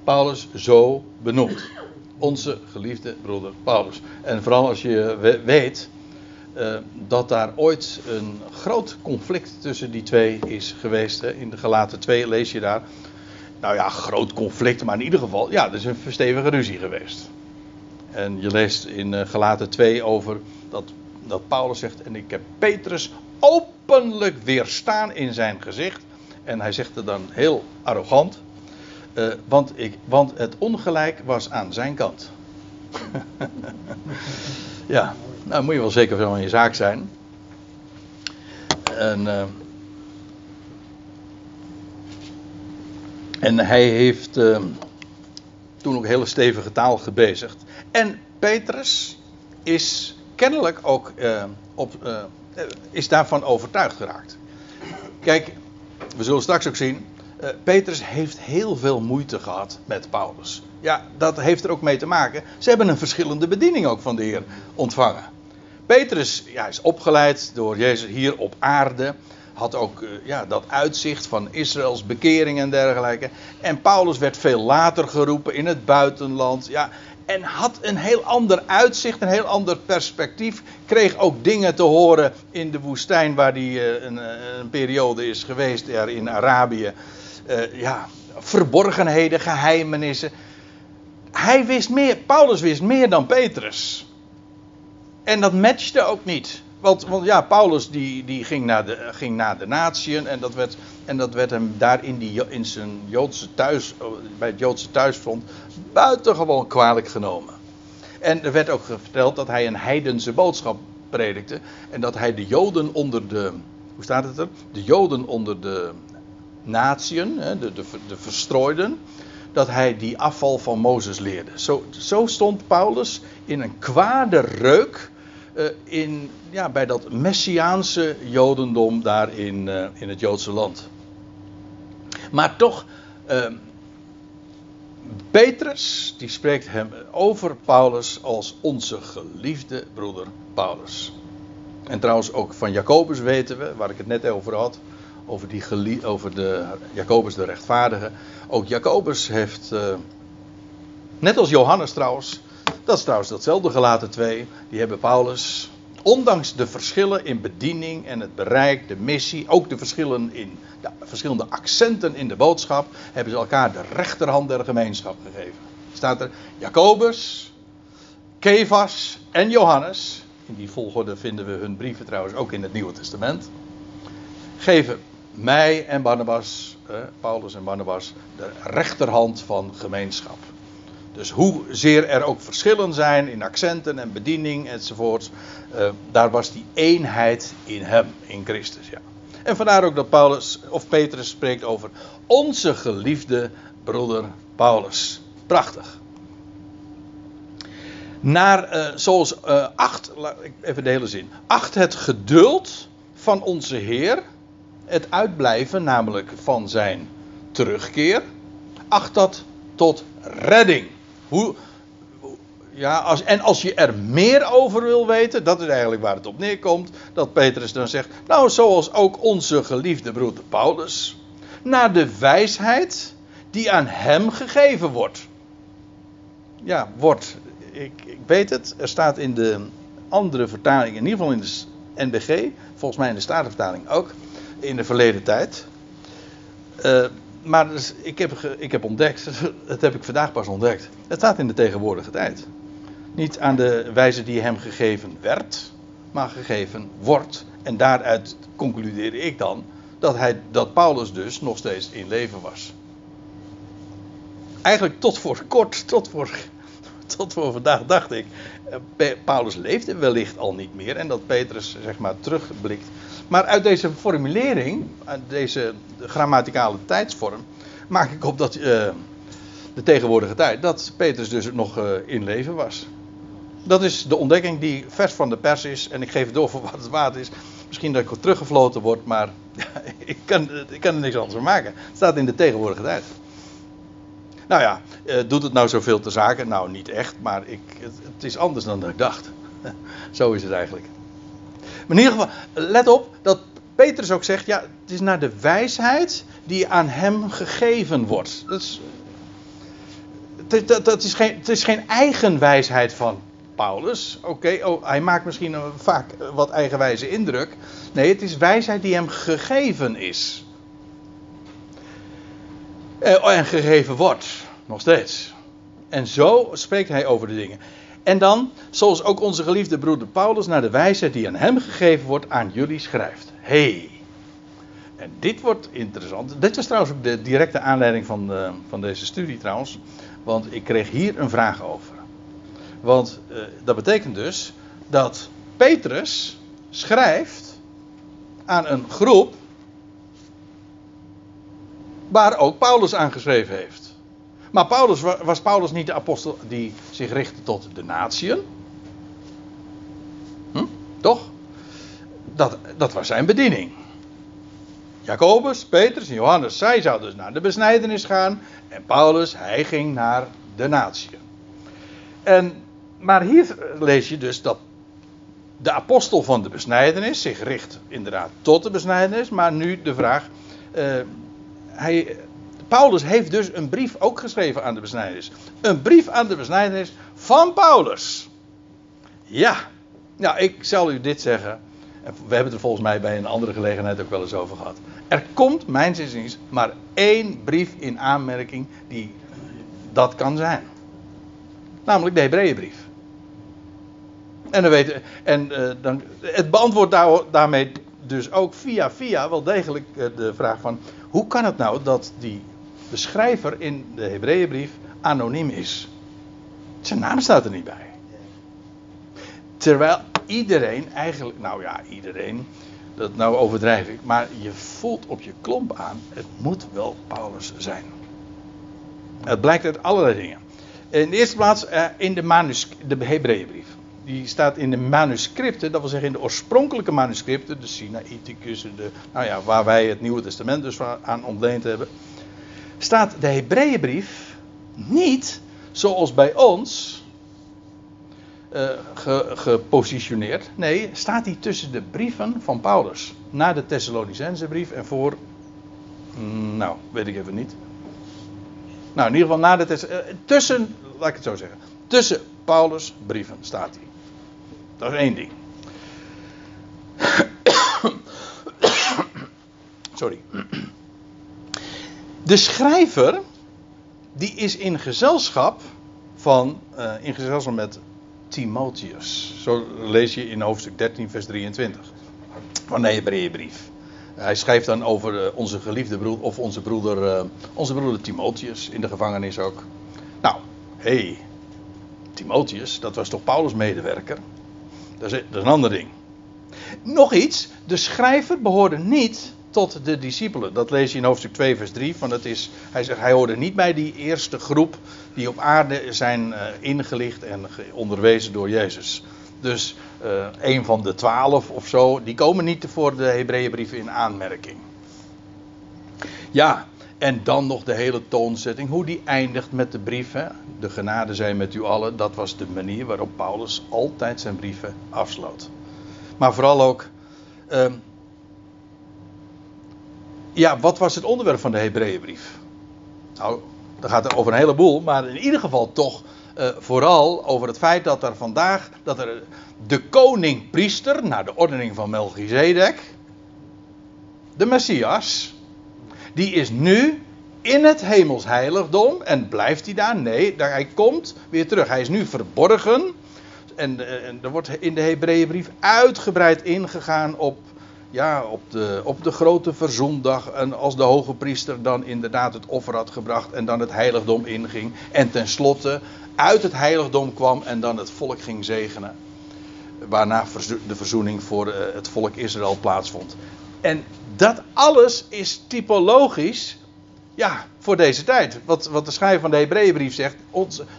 Paulus zo benoemt. Onze geliefde broeder Paulus. En vooral als je weet uh, dat daar ooit een groot conflict tussen die twee is geweest. Hè. In de gelaten 2 lees je daar. Nou ja, groot conflict, maar in ieder geval, ja, er is een verstevige ruzie geweest. En je leest in uh, gelaten 2 over dat dat Paulus zegt, en ik heb Petrus openlijk weerstaan in zijn gezicht. En hij zegt het dan heel arrogant. Uh, want, ik, want het ongelijk was aan zijn kant. ja, nou moet je wel zeker van je zaak zijn. En, uh, en hij heeft uh, toen ook hele stevige taal gebezigd. En Petrus is kennelijk ook op, is daarvan overtuigd geraakt. Kijk, we zullen straks ook zien. Uh, Petrus heeft heel veel moeite gehad met Paulus. Ja, dat heeft er ook mee te maken. Ze hebben een verschillende bediening ook van de Heer ontvangen. Petrus ja, is opgeleid door Jezus hier op aarde. Had ook uh, ja, dat uitzicht van Israëls bekering en dergelijke. En Paulus werd veel later geroepen in het buitenland. Ja, en had een heel ander uitzicht, een heel ander perspectief. Kreeg ook dingen te horen in de woestijn waar hij uh, een, een, periode is geweest, daar in Arabië. Uh, ja, verborgenheden, geheimenissen. Hij wist meer, Paulus wist meer dan Petrus. En dat matchte ook niet. Want, want ja, Paulus die, die ging, naar de, ging naar de natieën en dat werd, en dat werd hem daar in, die, in zijn Joodse thuis, bij het Joodse thuisfront buitengewoon kwalijk genomen. En er werd ook verteld dat hij een heidense boodschap predikte en dat hij de Joden onder de, hoe staat het er? De Joden onder de natieën, de, de, de verstrooiden, dat hij die afval van Mozes leerde. Zo, zo stond Paulus in een kwade reuk uh, in, ja, bij dat messiaanse jodendom daar in, uh, in het Joodse land. Maar toch, uh, Petrus, die spreekt hem over Paulus als onze geliefde broeder Paulus. En trouwens ook van Jacobus weten we, waar ik het net over had, over, die over de Jacobus de rechtvaardige. Ook Jacobus heeft, net als Johannes trouwens, dat is trouwens datzelfde gelaten twee. Die hebben Paulus, ondanks de verschillen in bediening en het bereik, de missie, ook de verschillen in de verschillende accenten in de boodschap, hebben ze elkaar de rechterhand der gemeenschap gegeven. Staat er Jacobus, Kefas en Johannes. In die volgorde vinden we hun brieven trouwens ook in het Nieuwe Testament. Geven mij en Barnabas, eh, Paulus en Barnabas, de rechterhand van gemeenschap. Dus hoezeer er ook verschillen zijn in accenten en bediening enzovoort, uh, daar was die eenheid in hem, in Christus. Ja. En vandaar ook dat Paulus of Petrus spreekt over onze geliefde broeder Paulus. Prachtig. Naar, uh, zoals uh, acht, even de hele zin. Acht het geduld van onze Heer, het uitblijven namelijk van zijn terugkeer. Acht dat tot redding. Hoe, ja, als, en als je er meer over wil weten, dat is eigenlijk waar het op neerkomt, dat Petrus dan zegt, nou zoals ook onze geliefde broeder Paulus, naar de wijsheid die aan hem gegeven wordt. Ja, wordt. Ik, ik weet het, er staat in de andere vertaling, in ieder geval in de NBG, volgens mij in de Statenvertaling ook, in de verleden tijd. Uh, maar dus, ik, heb, ik heb ontdekt, dat heb ik vandaag pas ontdekt. Het staat in de tegenwoordige tijd. Niet aan de wijze die hem gegeven werd, maar gegeven wordt. En daaruit concludeerde ik dan dat, hij, dat Paulus dus nog steeds in leven was. Eigenlijk tot voor kort, tot voor, tot voor vandaag dacht ik. Eh, Paulus leefde wellicht al niet meer en dat Petrus zeg maar terugblikt maar uit deze formulering, uit deze grammaticale tijdsvorm, maak ik op dat uh, de tegenwoordige tijd, dat Petrus dus nog uh, in leven was. Dat is de ontdekking die vers van de pers is. En ik geef het door voor wat het waard is. Misschien dat ik teruggefloten word, maar ik, kan, ik kan er niks anders van maken. Het staat in de tegenwoordige tijd. Nou ja, uh, doet het nou zoveel te zaken? Nou, niet echt, maar ik, het is anders dan ik dacht. Zo is het eigenlijk. Maar in ieder geval, let op dat Petrus ook zegt: ja, het is naar de wijsheid die aan hem gegeven wordt. Dat is, dat, dat is, geen, het is geen eigen wijsheid van Paulus. Oké, oh, hij maakt misschien vaak wat eigenwijze indruk. Nee, het is wijsheid die hem gegeven is. Eh, en gegeven wordt, nog steeds. En zo spreekt hij over de dingen. En dan, zoals ook onze geliefde broeder Paulus, naar de wijsheid die aan hem gegeven wordt, aan jullie schrijft. hey. En dit wordt interessant. Dit was trouwens ook de directe aanleiding van, de, van deze studie trouwens. Want ik kreeg hier een vraag over. Want uh, dat betekent dus dat Petrus schrijft aan een groep waar ook Paulus aangeschreven heeft. Maar Paulus, was Paulus niet de apostel die zich richtte tot de natieën? Hm? Toch? Dat, dat was zijn bediening. Jacobus, Petrus en Johannes, zij zouden dus naar de besnijdenis gaan. En Paulus, hij ging naar de natieën. En, maar hier lees je dus dat de apostel van de besnijdenis zich richt inderdaad tot de besnijdenis. Maar nu de vraag, uh, hij, Paulus heeft dus een brief ook geschreven aan de besnijdenis. Een brief aan de besnijdenis van Paulus. Ja, nou ik zal u dit zeggen. We hebben het er volgens mij bij een andere gelegenheid ook wel eens over gehad. Er komt, mijn inziens, maar één brief in aanmerking die dat kan zijn. Namelijk de Hebreeënbrief. En, dan weten, en uh, dan, het beantwoordt daar, daarmee dus ook via via wel degelijk uh, de vraag van... hoe kan het nou dat die de schrijver in de Hebreeënbrief anoniem is? Zijn naam staat er niet bij. Terwijl iedereen eigenlijk, nou ja, iedereen, dat nou overdrijf ik, maar je voelt op je klomp aan, het moet wel Paulus zijn. Het blijkt uit allerlei dingen. In de eerste plaats uh, in de, manus, de Hebreeënbrief. Die staat in de manuscripten, dat wil zeggen in de oorspronkelijke manuscripten, de Sinaiticus, de, nou ja, waar wij het Nieuwe Testament dus aan ontleend hebben, staat de Hebreeënbrief niet zoals bij ons ge, gepositioneerd. Nee, staat hij tussen de brieven van Paulus. Na de Thessalonicense brief en voor. Mm, nou, weet ik even niet. Nou, in ieder geval na de Thess uh, tussen, laat ik het zo zeggen. Tussen Paulus' brieven staat hij. Dat is één ding. Sorry. De schrijver, die is in gezelschap van, uh, in gezelschap met Timotheus. Zo lees je in hoofdstuk 13, vers 23 van de Hebreeënbrief. Hij schrijft dan over eh, onze geliefde broeder, of onze broeder, uh, onze broeder Timotheus in de gevangenis ook. Nou, hé, hey, Timotheus, dat was toch Paulus' medewerker? Dat is, dat is een ander ding. Nog iets, de schrijver behoorde niet tot de discipelen. Dat lees je in hoofdstuk 2, vers 3. Van het is, hij zegt, hij hoorde niet bij die eerste groep die op aarde zijn uh, ingelicht en onderwezen door Jezus. Dus uh, een van de twaalf of zo, die komen niet voor de Hebreeënbrief in aanmerking. Ja, en dan nog de hele toonzetting, hoe die eindigt met de brief. Hè? De genade zijn met u allen. Dat was de manier waarop Paulus altijd zijn brieven afsloot. Maar vooral ook, uh, ja, wat was het onderwerp van de Hebreeënbrief? Nou, dat gaat er over een heleboel, maar in ieder geval toch uh, vooral over het feit dat er vandaag, dat er de koning-priester, naar de ordening van Melchizedek, de Messias, die is nu in het hemelsheiligdom en blijft hij daar? Nee, daar, hij komt weer terug. Hij is nu verborgen en, eh, en er wordt in de Hebreeënbrief uitgebreid ingegaan op ja, op de, op de grote verzoendag. En als de hoge priester dan inderdaad het offer had gebracht en dan het heiligdom inging. En tenslotte uit het heiligdom kwam en dan het volk ging zegenen. Waarna de verzoening voor eh, het volk Israël plaatsvond. En dat alles is typologisch ja, voor deze tijd. Wat, wat de schrijver van de Hebreeënbrief zegt.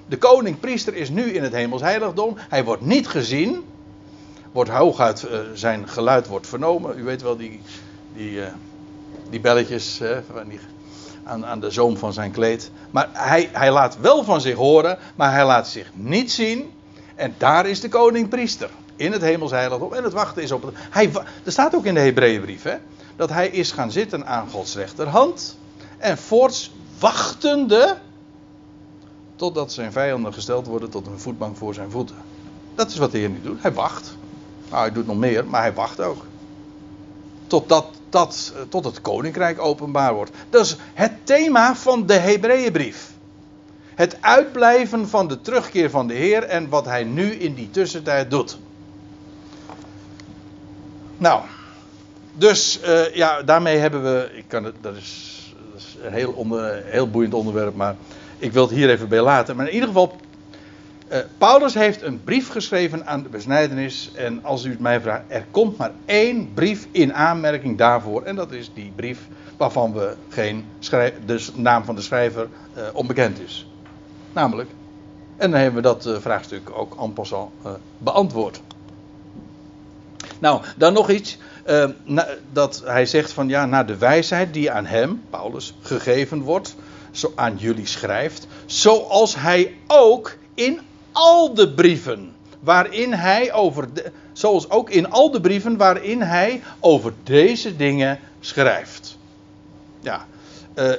De koning-priester is nu in het hemels heiligdom. Hij wordt niet gezien wordt hooguit uh, zijn geluid wordt vernomen. U weet wel die, die, uh, die belletjes uh, die, aan, aan de zoom van zijn kleed. Maar hij, hij laat wel van zich horen, maar hij laat zich niet zien. En daar is de koning priester. In het hemelsheiligdom. En het wachten is op het. Hij, er staat ook in de Hebreeënbrief dat hij is gaan zitten aan Gods rechterhand. En voorts wachtende. Totdat zijn vijanden gesteld worden tot een voetbank voor zijn voeten. Dat is wat de Heer nu doet. Hij wacht. Nou, hij doet nog meer, maar hij wacht ook. Totdat dat, eh, tot het koninkrijk openbaar wordt. Dat is het thema van de Hebreeënbrief. Het uitblijven van de terugkeer van de Heer en wat hij nu in die tussentijd doet. Nou, dus uh, ja, daarmee hebben we. Ik kan het, dat, is, dat is een heel, onder, heel boeiend onderwerp, maar ik wil het hier even bij laten. Maar in ieder geval, uh, Paulus heeft een brief geschreven aan de besnijdenis. En als u het mij vraagt, er komt maar één brief in aanmerking daarvoor. En dat is die brief waarvan we geen de naam van de schrijver uh, onbekend is. Namelijk. En dan hebben we dat uh, vraagstuk ook en passant beantwoord. Nou, dan nog iets. Dat hij zegt van ja, naar de wijsheid die aan hem, Paulus, gegeven wordt. Zo aan jullie schrijft. Zoals hij ook in al de brieven waarin hij over zoals ook in al de brieven waarin hij over deze dingen schrijft. Ja, uh,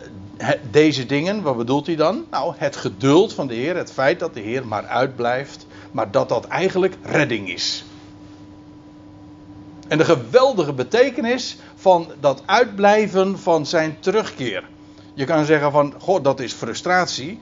deze dingen, wat bedoelt hij dan? Nou, het geduld van de Heer, het feit dat de Heer maar uitblijft, maar dat dat eigenlijk redding is. En de geweldige betekenis van dat uitblijven van zijn terugkeer. Je kan zeggen van, god, dat is frustratie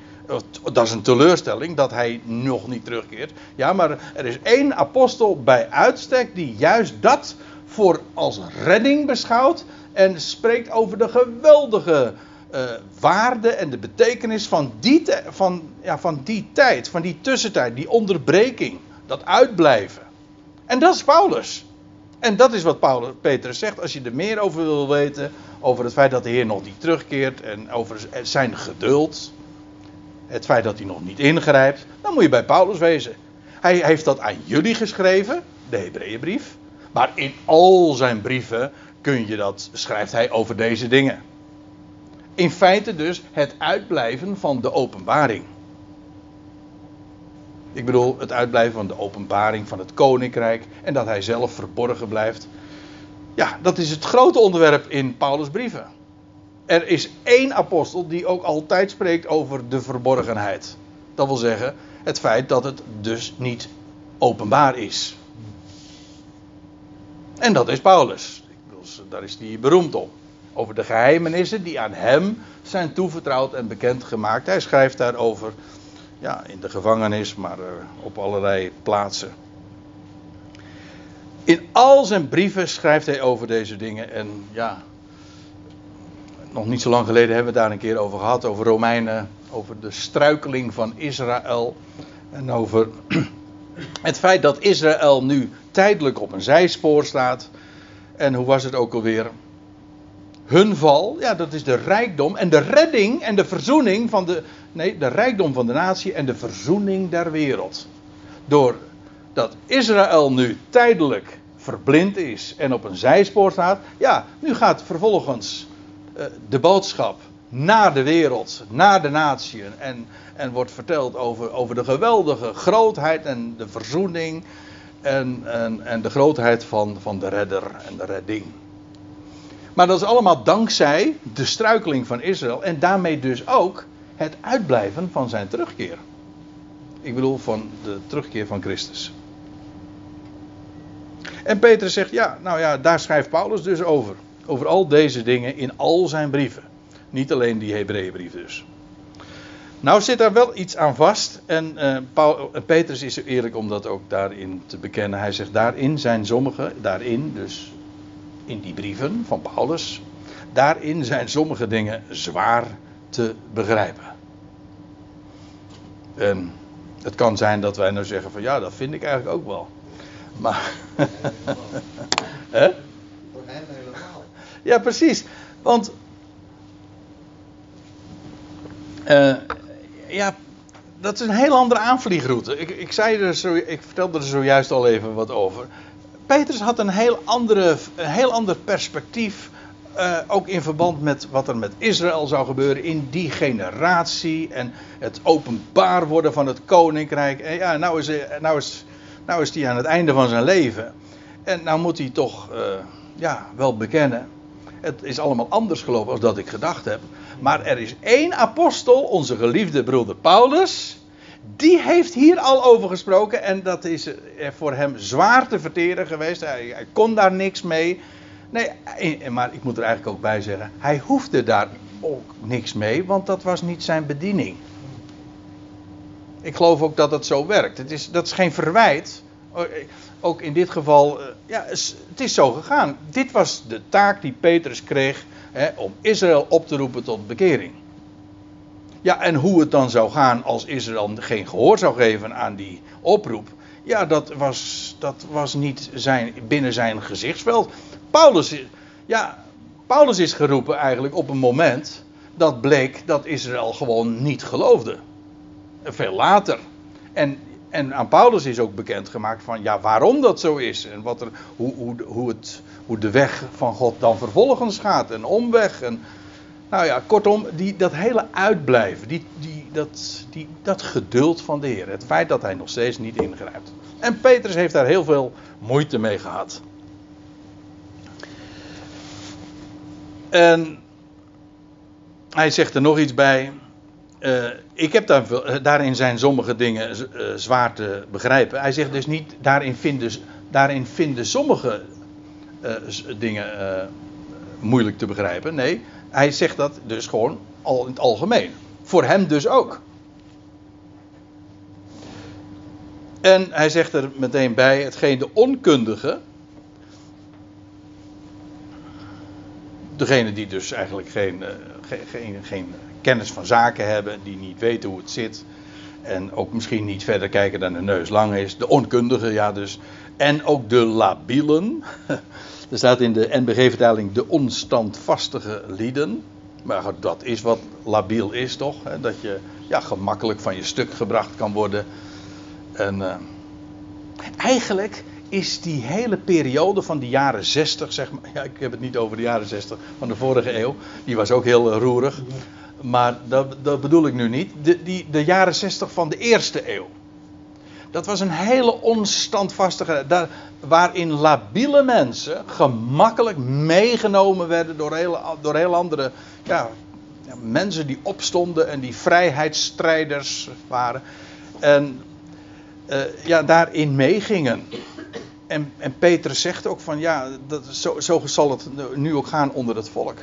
dat is een teleurstelling dat hij nog niet terugkeert. Ja, maar er is één apostel bij uitstek die juist dat voor als redding beschouwt en spreekt over de geweldige uh, waarde en de betekenis van die, van, ja, van die tijd, van die tussentijd, die onderbreking, dat uitblijven. En dat is Paulus. En dat is wat Paulus, Petrus zegt. Als je er meer over wil weten, over het feit dat de Heer nog niet terugkeert en over zijn geduld, het feit dat hij nog niet ingrijpt, dan moet je bij Paulus wezen. Hij heeft dat aan jullie geschreven, de Hebreeënbrief. Maar in al zijn brieven kun je dat, schrijft hij over deze dingen. In feite dus het uitblijven van de openbaring. Ik bedoel het uitblijven van de openbaring van het koninkrijk en dat hij zelf verborgen blijft. Ja, dat is het grote onderwerp in Paulus' brieven er is één apostel die ook altijd spreekt over de verborgenheid. Dat wil zeggen, het feit dat het dus niet openbaar is. En dat is Paulus. Daar is hij beroemd om. Over de geheimenissen die aan hem zijn toevertrouwd en bekendgemaakt. Hij schrijft daarover ja, in de gevangenis, maar uh, op allerlei plaatsen. In al zijn brieven schrijft hij over deze dingen. En ja, nog niet zo lang geleden hebben we het daar een keer over gehad. Over Romeinen, over de struikeling van Israël. En over het feit dat Israël nu tijdelijk op een zijspoor staat. En hoe was het ook alweer? Hun val, ja, dat is de rijkdom en de redding en de verzoening van de. Nee, de rijkdom van de natie en de verzoening der wereld. Doordat Israël nu tijdelijk verblind is en op een zijspoor staat, ja, nu gaat vervolgens de boodschap naar de wereld, naar de natie. En, en wordt verteld over, over de geweldige grootheid en de verzoening. En, en, en de grootheid van, van de redder en de redding. Maar dat is allemaal dankzij de struikeling van Israël. En daarmee dus ook het uitblijven van zijn terugkeer. Ik bedoel van de terugkeer van Christus. En Petrus zegt, ja, nou ja, daar schrijft Paulus dus over. Over al deze dingen in al zijn brieven. Niet alleen die Hebreeënbrief dus. Nou zit daar wel iets aan vast. En Paul, uh, Petrus is eerlijk om dat ook daarin te bekennen. Hij zegt daarin zijn sommige, daarin dus in die brieven van Paulus. Daarin zijn sommige dingen zwaar te begrijpen. En het kan zijn dat wij nou zeggen van ja, dat vind ik eigenlijk ook wel. Maar. Ja, precies. Want. Uh, ja, dat is een heel andere aanvliegroute. Ik, ik, zei er zo, ik vertelde er zojuist al even wat over. Petrus had een heel, andere, een heel ander perspectief. Uh, ook in verband met wat er met Israël zou gebeuren in die generatie. En het openbaar worden van het koninkrijk. En ja, nou is, nou is, nou is hij aan het einde van zijn leven. En nou moet hij toch ja, wel bekennen het is allemaal anders gelopen als dat ik gedacht heb. Maar er is één apostel, onze geliefde broeder Paulus. Die heeft hier al over gesproken. En dat is voor hem zwaar te verteren geweest. Hij, kon daar niks mee. Nee, eh, maar ik moet er eigenlijk ook bij zeggen. Hij hoefde daar ook niks mee, want dat was niet zijn bediening. Ik geloof ook dat het zo werkt. Het is, dat is geen verwijt Ook in dit geval, ja, het is zo gegaan. Dit was de taak die Petrus kreeg hè, om Israël op te roepen tot bekering. Ja, en hoe het dan zou gaan als Israël geen gehoor zou geven aan die oproep. Ja, dat was, dat was niet zijn, binnen zijn gezichtsveld. Paulus, ja, Paulus is geroepen eigenlijk op een moment dat bleek dat Israël gewoon niet geloofde. Veel later. En, en aan Paulus is ook bekendgemaakt van ja, waarom dat zo is. En wat er, hoe, hoe, hoe, het, hoe de weg van God dan vervolgens gaat. En omweg. En, nou ja, kortom, die, dat hele uitblijven. Die, die, dat, die, dat geduld van de Heer. Het feit dat hij nog steeds niet ingrijpt. En Petrus heeft daar heel veel moeite mee gehad. En hij zegt er nog iets bij. Uh, ik heb daar, eh, daarin zijn sommige dingen uh, zwaar te begrijpen. Hij zegt dus niet, daarin vinden, daarin vinden sommige dingen moeilijk te begrijpen. Nee, hij zegt dat dus gewoon al in het algemeen. Voor hem dus ook. En hij zegt er meteen bij: hetgeen de onkundige. Degene die dus eigenlijk geen, geen, geen kennis van zaken hebben, die niet weten hoe het zit. En ook misschien niet verder kijken dan de neus lang is. De onkundige, ja dus. En ook de labielen. Er staat in de NBG-vertaling de onstandvastige lieden. Maar dat is wat labiel is toch? Dat je ja, gemakkelijk van je stuk gebracht kan worden. En uh, eigenlijk is die hele periode van de jaren 60, zeg maar. Ja, ik heb het niet over de jaren 60 van de vorige eeuw. Die was ook heel uh, roerig. Maar dat, dat, bedoel ik nu niet. De, die, de jaren 60 van de eerste eeuw. Dat was een hele onstandvastige. Daar, waarin labiele mensen gemakkelijk meegenomen werden door heel, door heel andere ja, mensen die opstonden en die vrijheidsstrijders waren. En uh, ja, daarin meegingen. En, en Petrus zegt ook van ja, dat, zo, zo zal het nu ook gaan onder het volk.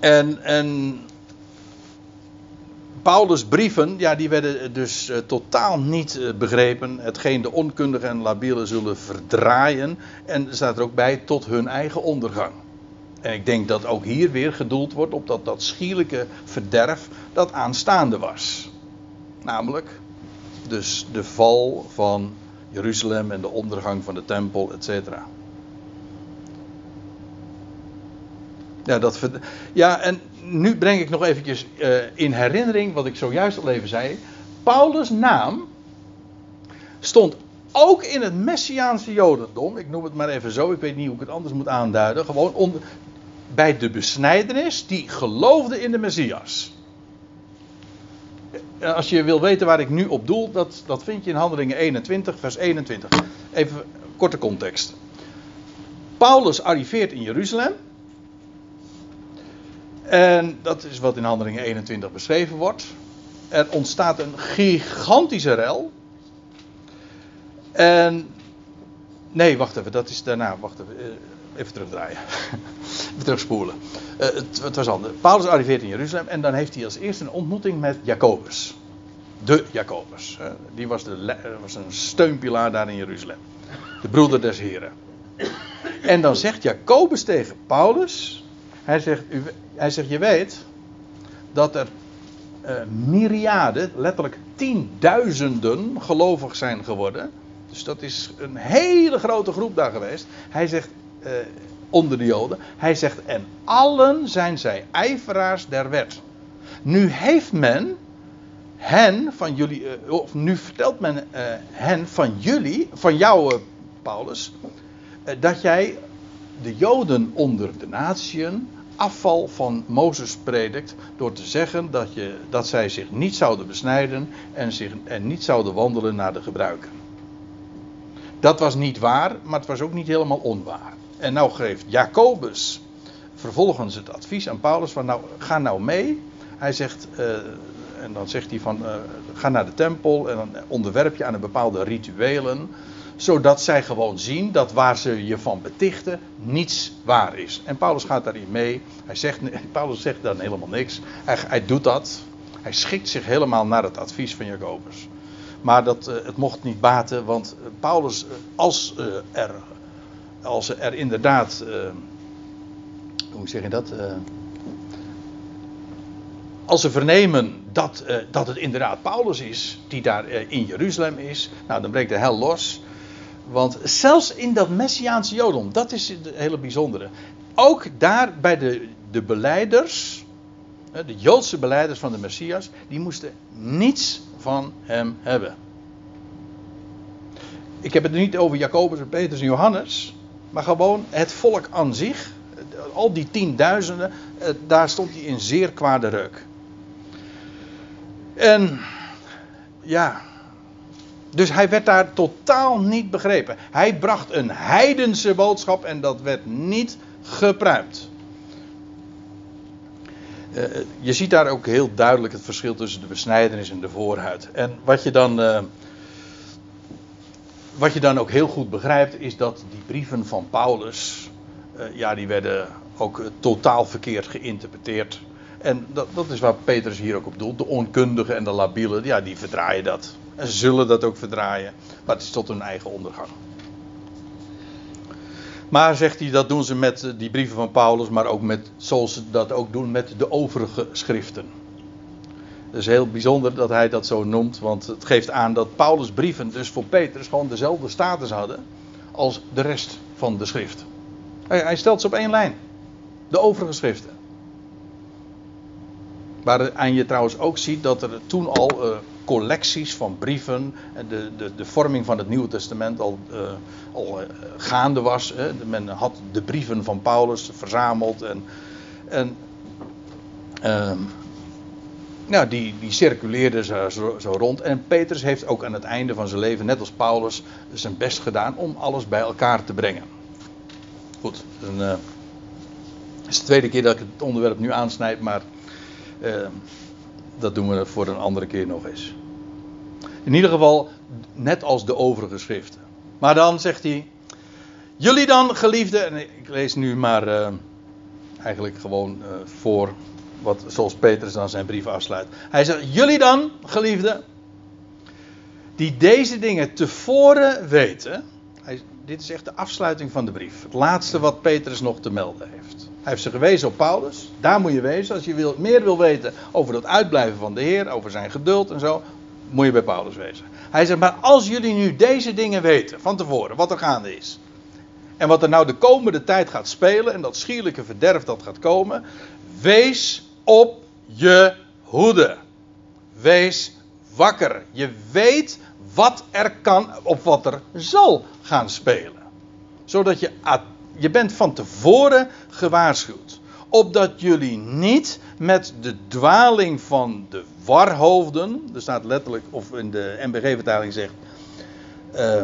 En, en Paulus' brieven, ja, die werden dus uh, totaal niet uh, begrepen. Hetgeen de onkundigen en labielen zullen verdraaien. En staat er ook bij tot hun eigen ondergang. En ik denk dat ook hier weer gedoeld wordt op dat, dat schierlijke verderf dat aanstaande was. Namelijk, dus de val van Jeruzalem en de ondergang van de tempel, et cetera. Ja, dat, ja, en nu breng ik nog eventjes uh, in herinnering wat ik zojuist al even zei. Paulus' naam stond ook in het Messiaanse Jodendom. Ik noem het maar even zo, ik weet niet hoe ik het anders moet aanduiden. Gewoon onder, bij de besnijdenis die geloofde in de Messias. Eh, als je wil weten waar ik nu op doel, dat, dat vind je in Handelingen 21, vers 21. Even korte context. Paulus arriveert in Jeruzalem. En dat is wat in Handelingen 21 beschreven wordt. Er ontstaat een gigantische rel. En. Nee, wacht even, dat is daarna. Wacht even, eh, even terugdraaien. even terugspoelen. Uh, het, het, was anders. Paulus arriveert in Jeruzalem en dan heeft hij als eerste een ontmoeting met Jacobus. De Jacobus. Die was, de, was een steunpilaar daar in Jeruzalem. De broeder des Heren. En dan zegt Jacobus tegen Paulus. Hij zegt, u, hij zegt je weet dat er uh, myriaden, letterlijk tienduizenden gelovig zijn geworden. Dus dat is een hele grote groep daar geweest. Hij zegt uh, onder de Joden. Hij zegt en allen zijn zij ijveraars der wet. Nu heeft men hen van jullie, uh, of nu vertelt men hen van jullie, van jou Paulus, dat jij de Joden onder de natieën afval van Mozes predikt door te zeggen dat, je, dat zij zich niet zouden besnijden en, zich, en niet zouden wandelen naar de gebruiken. Dat was niet waar, maar het was ook niet helemaal onwaar. En nou geeft Jacobus vervolgens het advies aan Paulus van nou ga nou mee. Hij zegt, uh, en dan zegt hij van uh, ga naar de tempel en dan onderwerp je aan een bepaalde rituelen zodat zij gewoon zien dat waar ze je van betichten niets waar is. En Paulus gaat daarin mee. Hij zegt, Paulus zegt dan helemaal niks. Hij, hij doet dat. Hij schikt zich helemaal naar het advies van Jacobus. Maar dat, uh, het mocht niet baten, want Paulus, als, uh, er, als er inderdaad, hoe zeg je dat? als ze vernemen dat, dat het inderdaad Paulus is, die daar in Jeruzalem is, nou dan breekt de hel los. Want zelfs in dat Messiaanse Jodom, dat is het hele bijzondere. Ook daar bij de, de beleiders, de Joodse beleiders van de Messias, die moesten niets van hem hebben. Ik heb het niet over Jacobus en Petrus en Johannes, maar gewoon het volk aan zich. Al die tienduizenden, eh, daar stond hij in zeer kwade reuk. En ja, dus hij werd daar totaal niet begrepen. Hij bracht een heidense boodschap en dat werd niet gepruimd. Uh, je ziet daar ook heel duidelijk het verschil tussen de besnijdenis en de voorhuid. En wat je dan, uh, wat je dan ook heel goed begrijpt, is dat die brieven van Paulus, ja, die werden ook totaal verkeerd geïnterpreteerd. En dat, dat is waar Petrus hier ook op doelt. De onkundigen en de labielen, ja, die verdraaien dat. Zullen dat ook verdraaien. Maar het is tot hun eigen ondergang. Maar zegt hij, dat doen ze met die brieven van Paulus, maar ook met, zoals ze dat ook doen met de overige schriften. Het is heel bijzonder dat hij dat zo noemt, want het geeft aan dat Paulus' brieven dus voor Petrus gewoon dezelfde status hadden als de rest van de schrift. Hij, stelt ze op één lijn. De overige schriften. Waaraan je trouwens ook ziet dat er toen al uh, collecties van brieven. En de, de, de vorming van het Nieuwe Testament al, uh, al uh, gaande was. Hè. Men had de brieven van Paulus verzameld. En, en nou, die, die circuleerden zo, zo, rond. En Petrus heeft ook aan het einde van zijn leven, net als Paulus, zijn best gedaan om alles bij elkaar te brengen. Goed, dan, het is de tweede keer dat ik het onderwerp nu aansnijd, maar dat doen we voor een andere keer nog eens. In ieder geval, net als de overige schriften. Maar dan zegt hij: Jullie dan, geliefden, en ik lees nu maar uh, eigenlijk gewoon uh, voor, wat, zoals Petrus dan zijn brief afsluit. Hij zegt: Jullie dan, geliefden, die deze dingen tevoren weten. Hij, dit is echt de afsluiting van de brief. Het laatste wat Petrus nog te melden heeft. Hij heeft ze gewezen op Paulus. Daar moet je wezen. Als je wil, meer wil weten over het uitblijven van de Heer, over zijn geduld en zo, moet je bij Paulus wezen. Hij zegt, maar als jullie nu deze dingen weten van tevoren, wat er gaande is. En wat er nou de komende tijd gaat spelen en dat schierlijke verderf dat gaat komen. Wees op je hoede. Wees wakker. Je weet wat er kan, op wat er zal gaan spelen. Zodat je, je bent van tevoren gewaarschuwd. Opdat jullie niet met de dwaling van de warhoofden. Er staat letterlijk, of in de MBG-vertaling zegt. Uh,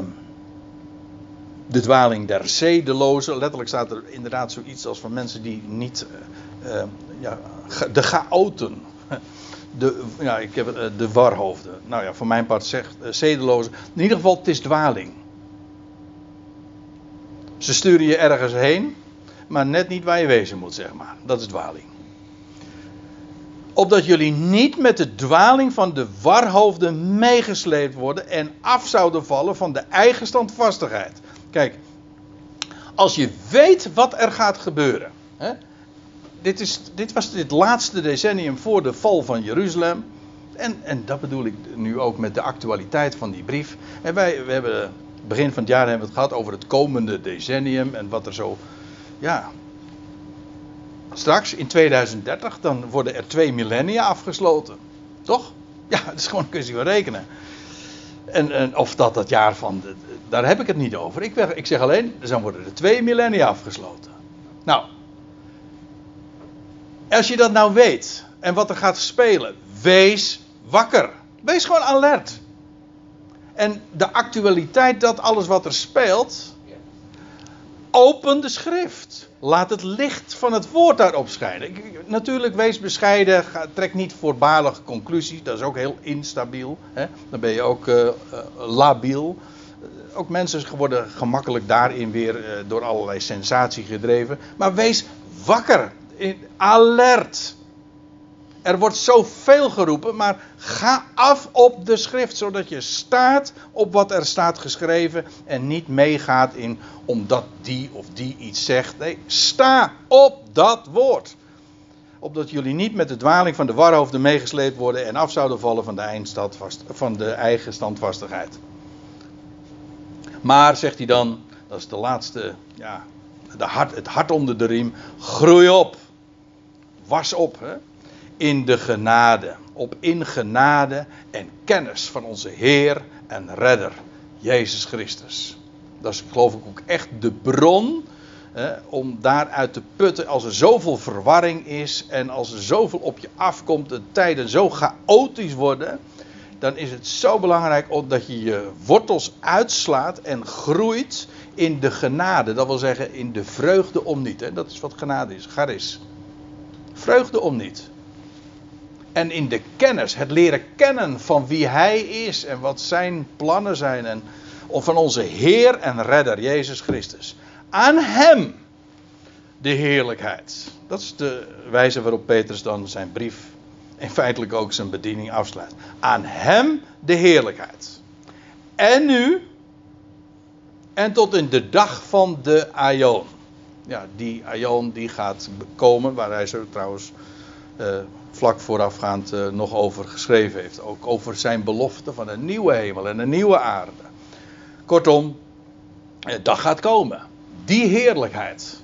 de dwaling der zedelozen. Letterlijk staat er inderdaad zoiets als van mensen die niet. Uh, uh, ja, de chaoten. De, ja, ik heb, uh, de warhoofden. Nou ja, voor mijn part zegt zedelozen. In ieder geval, het is dwaling. Ze sturen je ergens heen, maar net niet waar je wezen moet, zeg maar. Dat is dwaling opdat jullie niet met de dwaling van de warhoofden meegesleept worden en af zouden vallen van de eigen standvastigheid. Kijk, als je weet wat er gaat gebeuren. Hè, dit, is, dit was het laatste decennium voor de val van Jeruzalem. En, en dat bedoel ik nu ook met de actualiteit van die brief. En wij we hebben begin van het jaar hebben we het gehad over het komende decennium en wat er zo ja, Straks in 2030 dan worden er twee millennia afgesloten. Toch? Ja, dat is gewoon een kwestie van rekenen. En, en, of dat dat jaar van. Daar heb ik het niet over. Ik, ik zeg alleen, dus dan worden er twee millennia afgesloten. Nou. Als je dat nou weet. En wat er gaat spelen. Wees wakker. Wees gewoon alert. En de actualiteit, dat alles wat er speelt. Open de schrift. Laat het licht van het woord daarop schijnen. Natuurlijk, wees bescheiden. trek niet voorbalige conclusies. Dat is ook heel instabiel. Hè? Dan ben je ook uh, labiel. Eh, ook mensen worden gemakkelijk daarin weer door allerlei sensatie gedreven. Maar wees wakker. Alert. Er wordt zoveel geroepen, maar ga af op de schrift, zodat je staat op wat er staat geschreven en niet meegaat in omdat die of die iets zegt. Nee, sta op dat woord. Opdat jullie niet met de dwaling van de warhoofden meegesleept worden en af zouden vallen van de, van de eigen standvastigheid. Maar, zegt hij dan, dat is de laatste, ja, de hart, het hart onder de riem, groei op. Was op, hè in de genade. Op in genade en kennis van onze Heer en Redder, Jezus Christus. Dat is geloof ik ook echt de bron om daaruit te putten als er zoveel verwarring is en als er zoveel op je afkomt, de tijden zo chaotisch worden, dan is het zo belangrijk dat je je wortels uitslaat en groeit in de genade. Dat wil zeggen in de vreugde om niet. Dat is wat genade is, charis. Vreugde om niet en in de kennis, het leren kennen van wie Hij is en wat Zijn plannen zijn en van onze Heer en Redder Jezus Christus. Aan Hem de heerlijkheid. Dat is de wijze waarop Petrus dan zijn brief en feitelijk ook zijn bediening afsluit. Aan Hem de heerlijkheid. En nu en tot in de dag van de Aion. Ja, die Aion die gaat komen, waar hij zo trouwens uh, vlak voorafgaand uh, nog over geschreven heeft. Ook over zijn belofte van een nieuwe hemel en een nieuwe aarde. Kortom, dat gaat komen. Die heerlijkheid.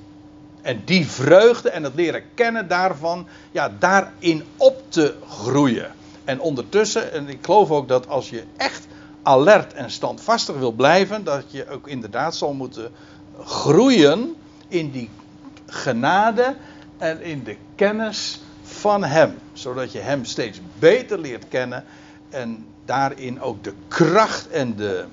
En die vreugde en het leren kennen daarvan, ja, daarin op te groeien. En ondertussen, en ik geloof ook dat als je echt alert en standvastig wil blijven, dat je ook inderdaad zal moeten groeien in die genade en in de kennis van Hem, zodat je Hem steeds beter leert kennen en daarin ook de kracht en de,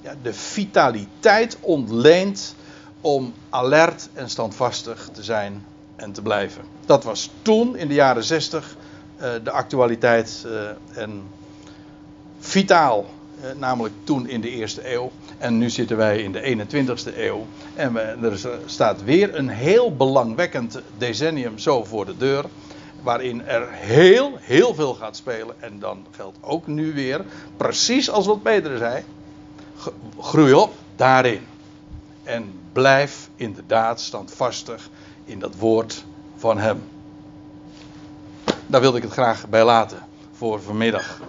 ja, de vitaliteit ontleent om alert en standvastig te zijn en te blijven. Dat was toen in de jaren 60 uh, eh, de actualiteit uh, en vitaal, uh, namelijk toen in de eerste eeuw. En nu zitten wij in de 21ste eeuw. En er staat weer een heel belangwekkend decennium zo voor de deur waarin er heel, heel veel gaat spelen. En dan geldt ook nu weer, precies als wat Peter zei, groei op daarin. En blijf inderdaad standvastig in dat woord van Hem. Daar wilde ik het graag bij laten voor vanmiddag.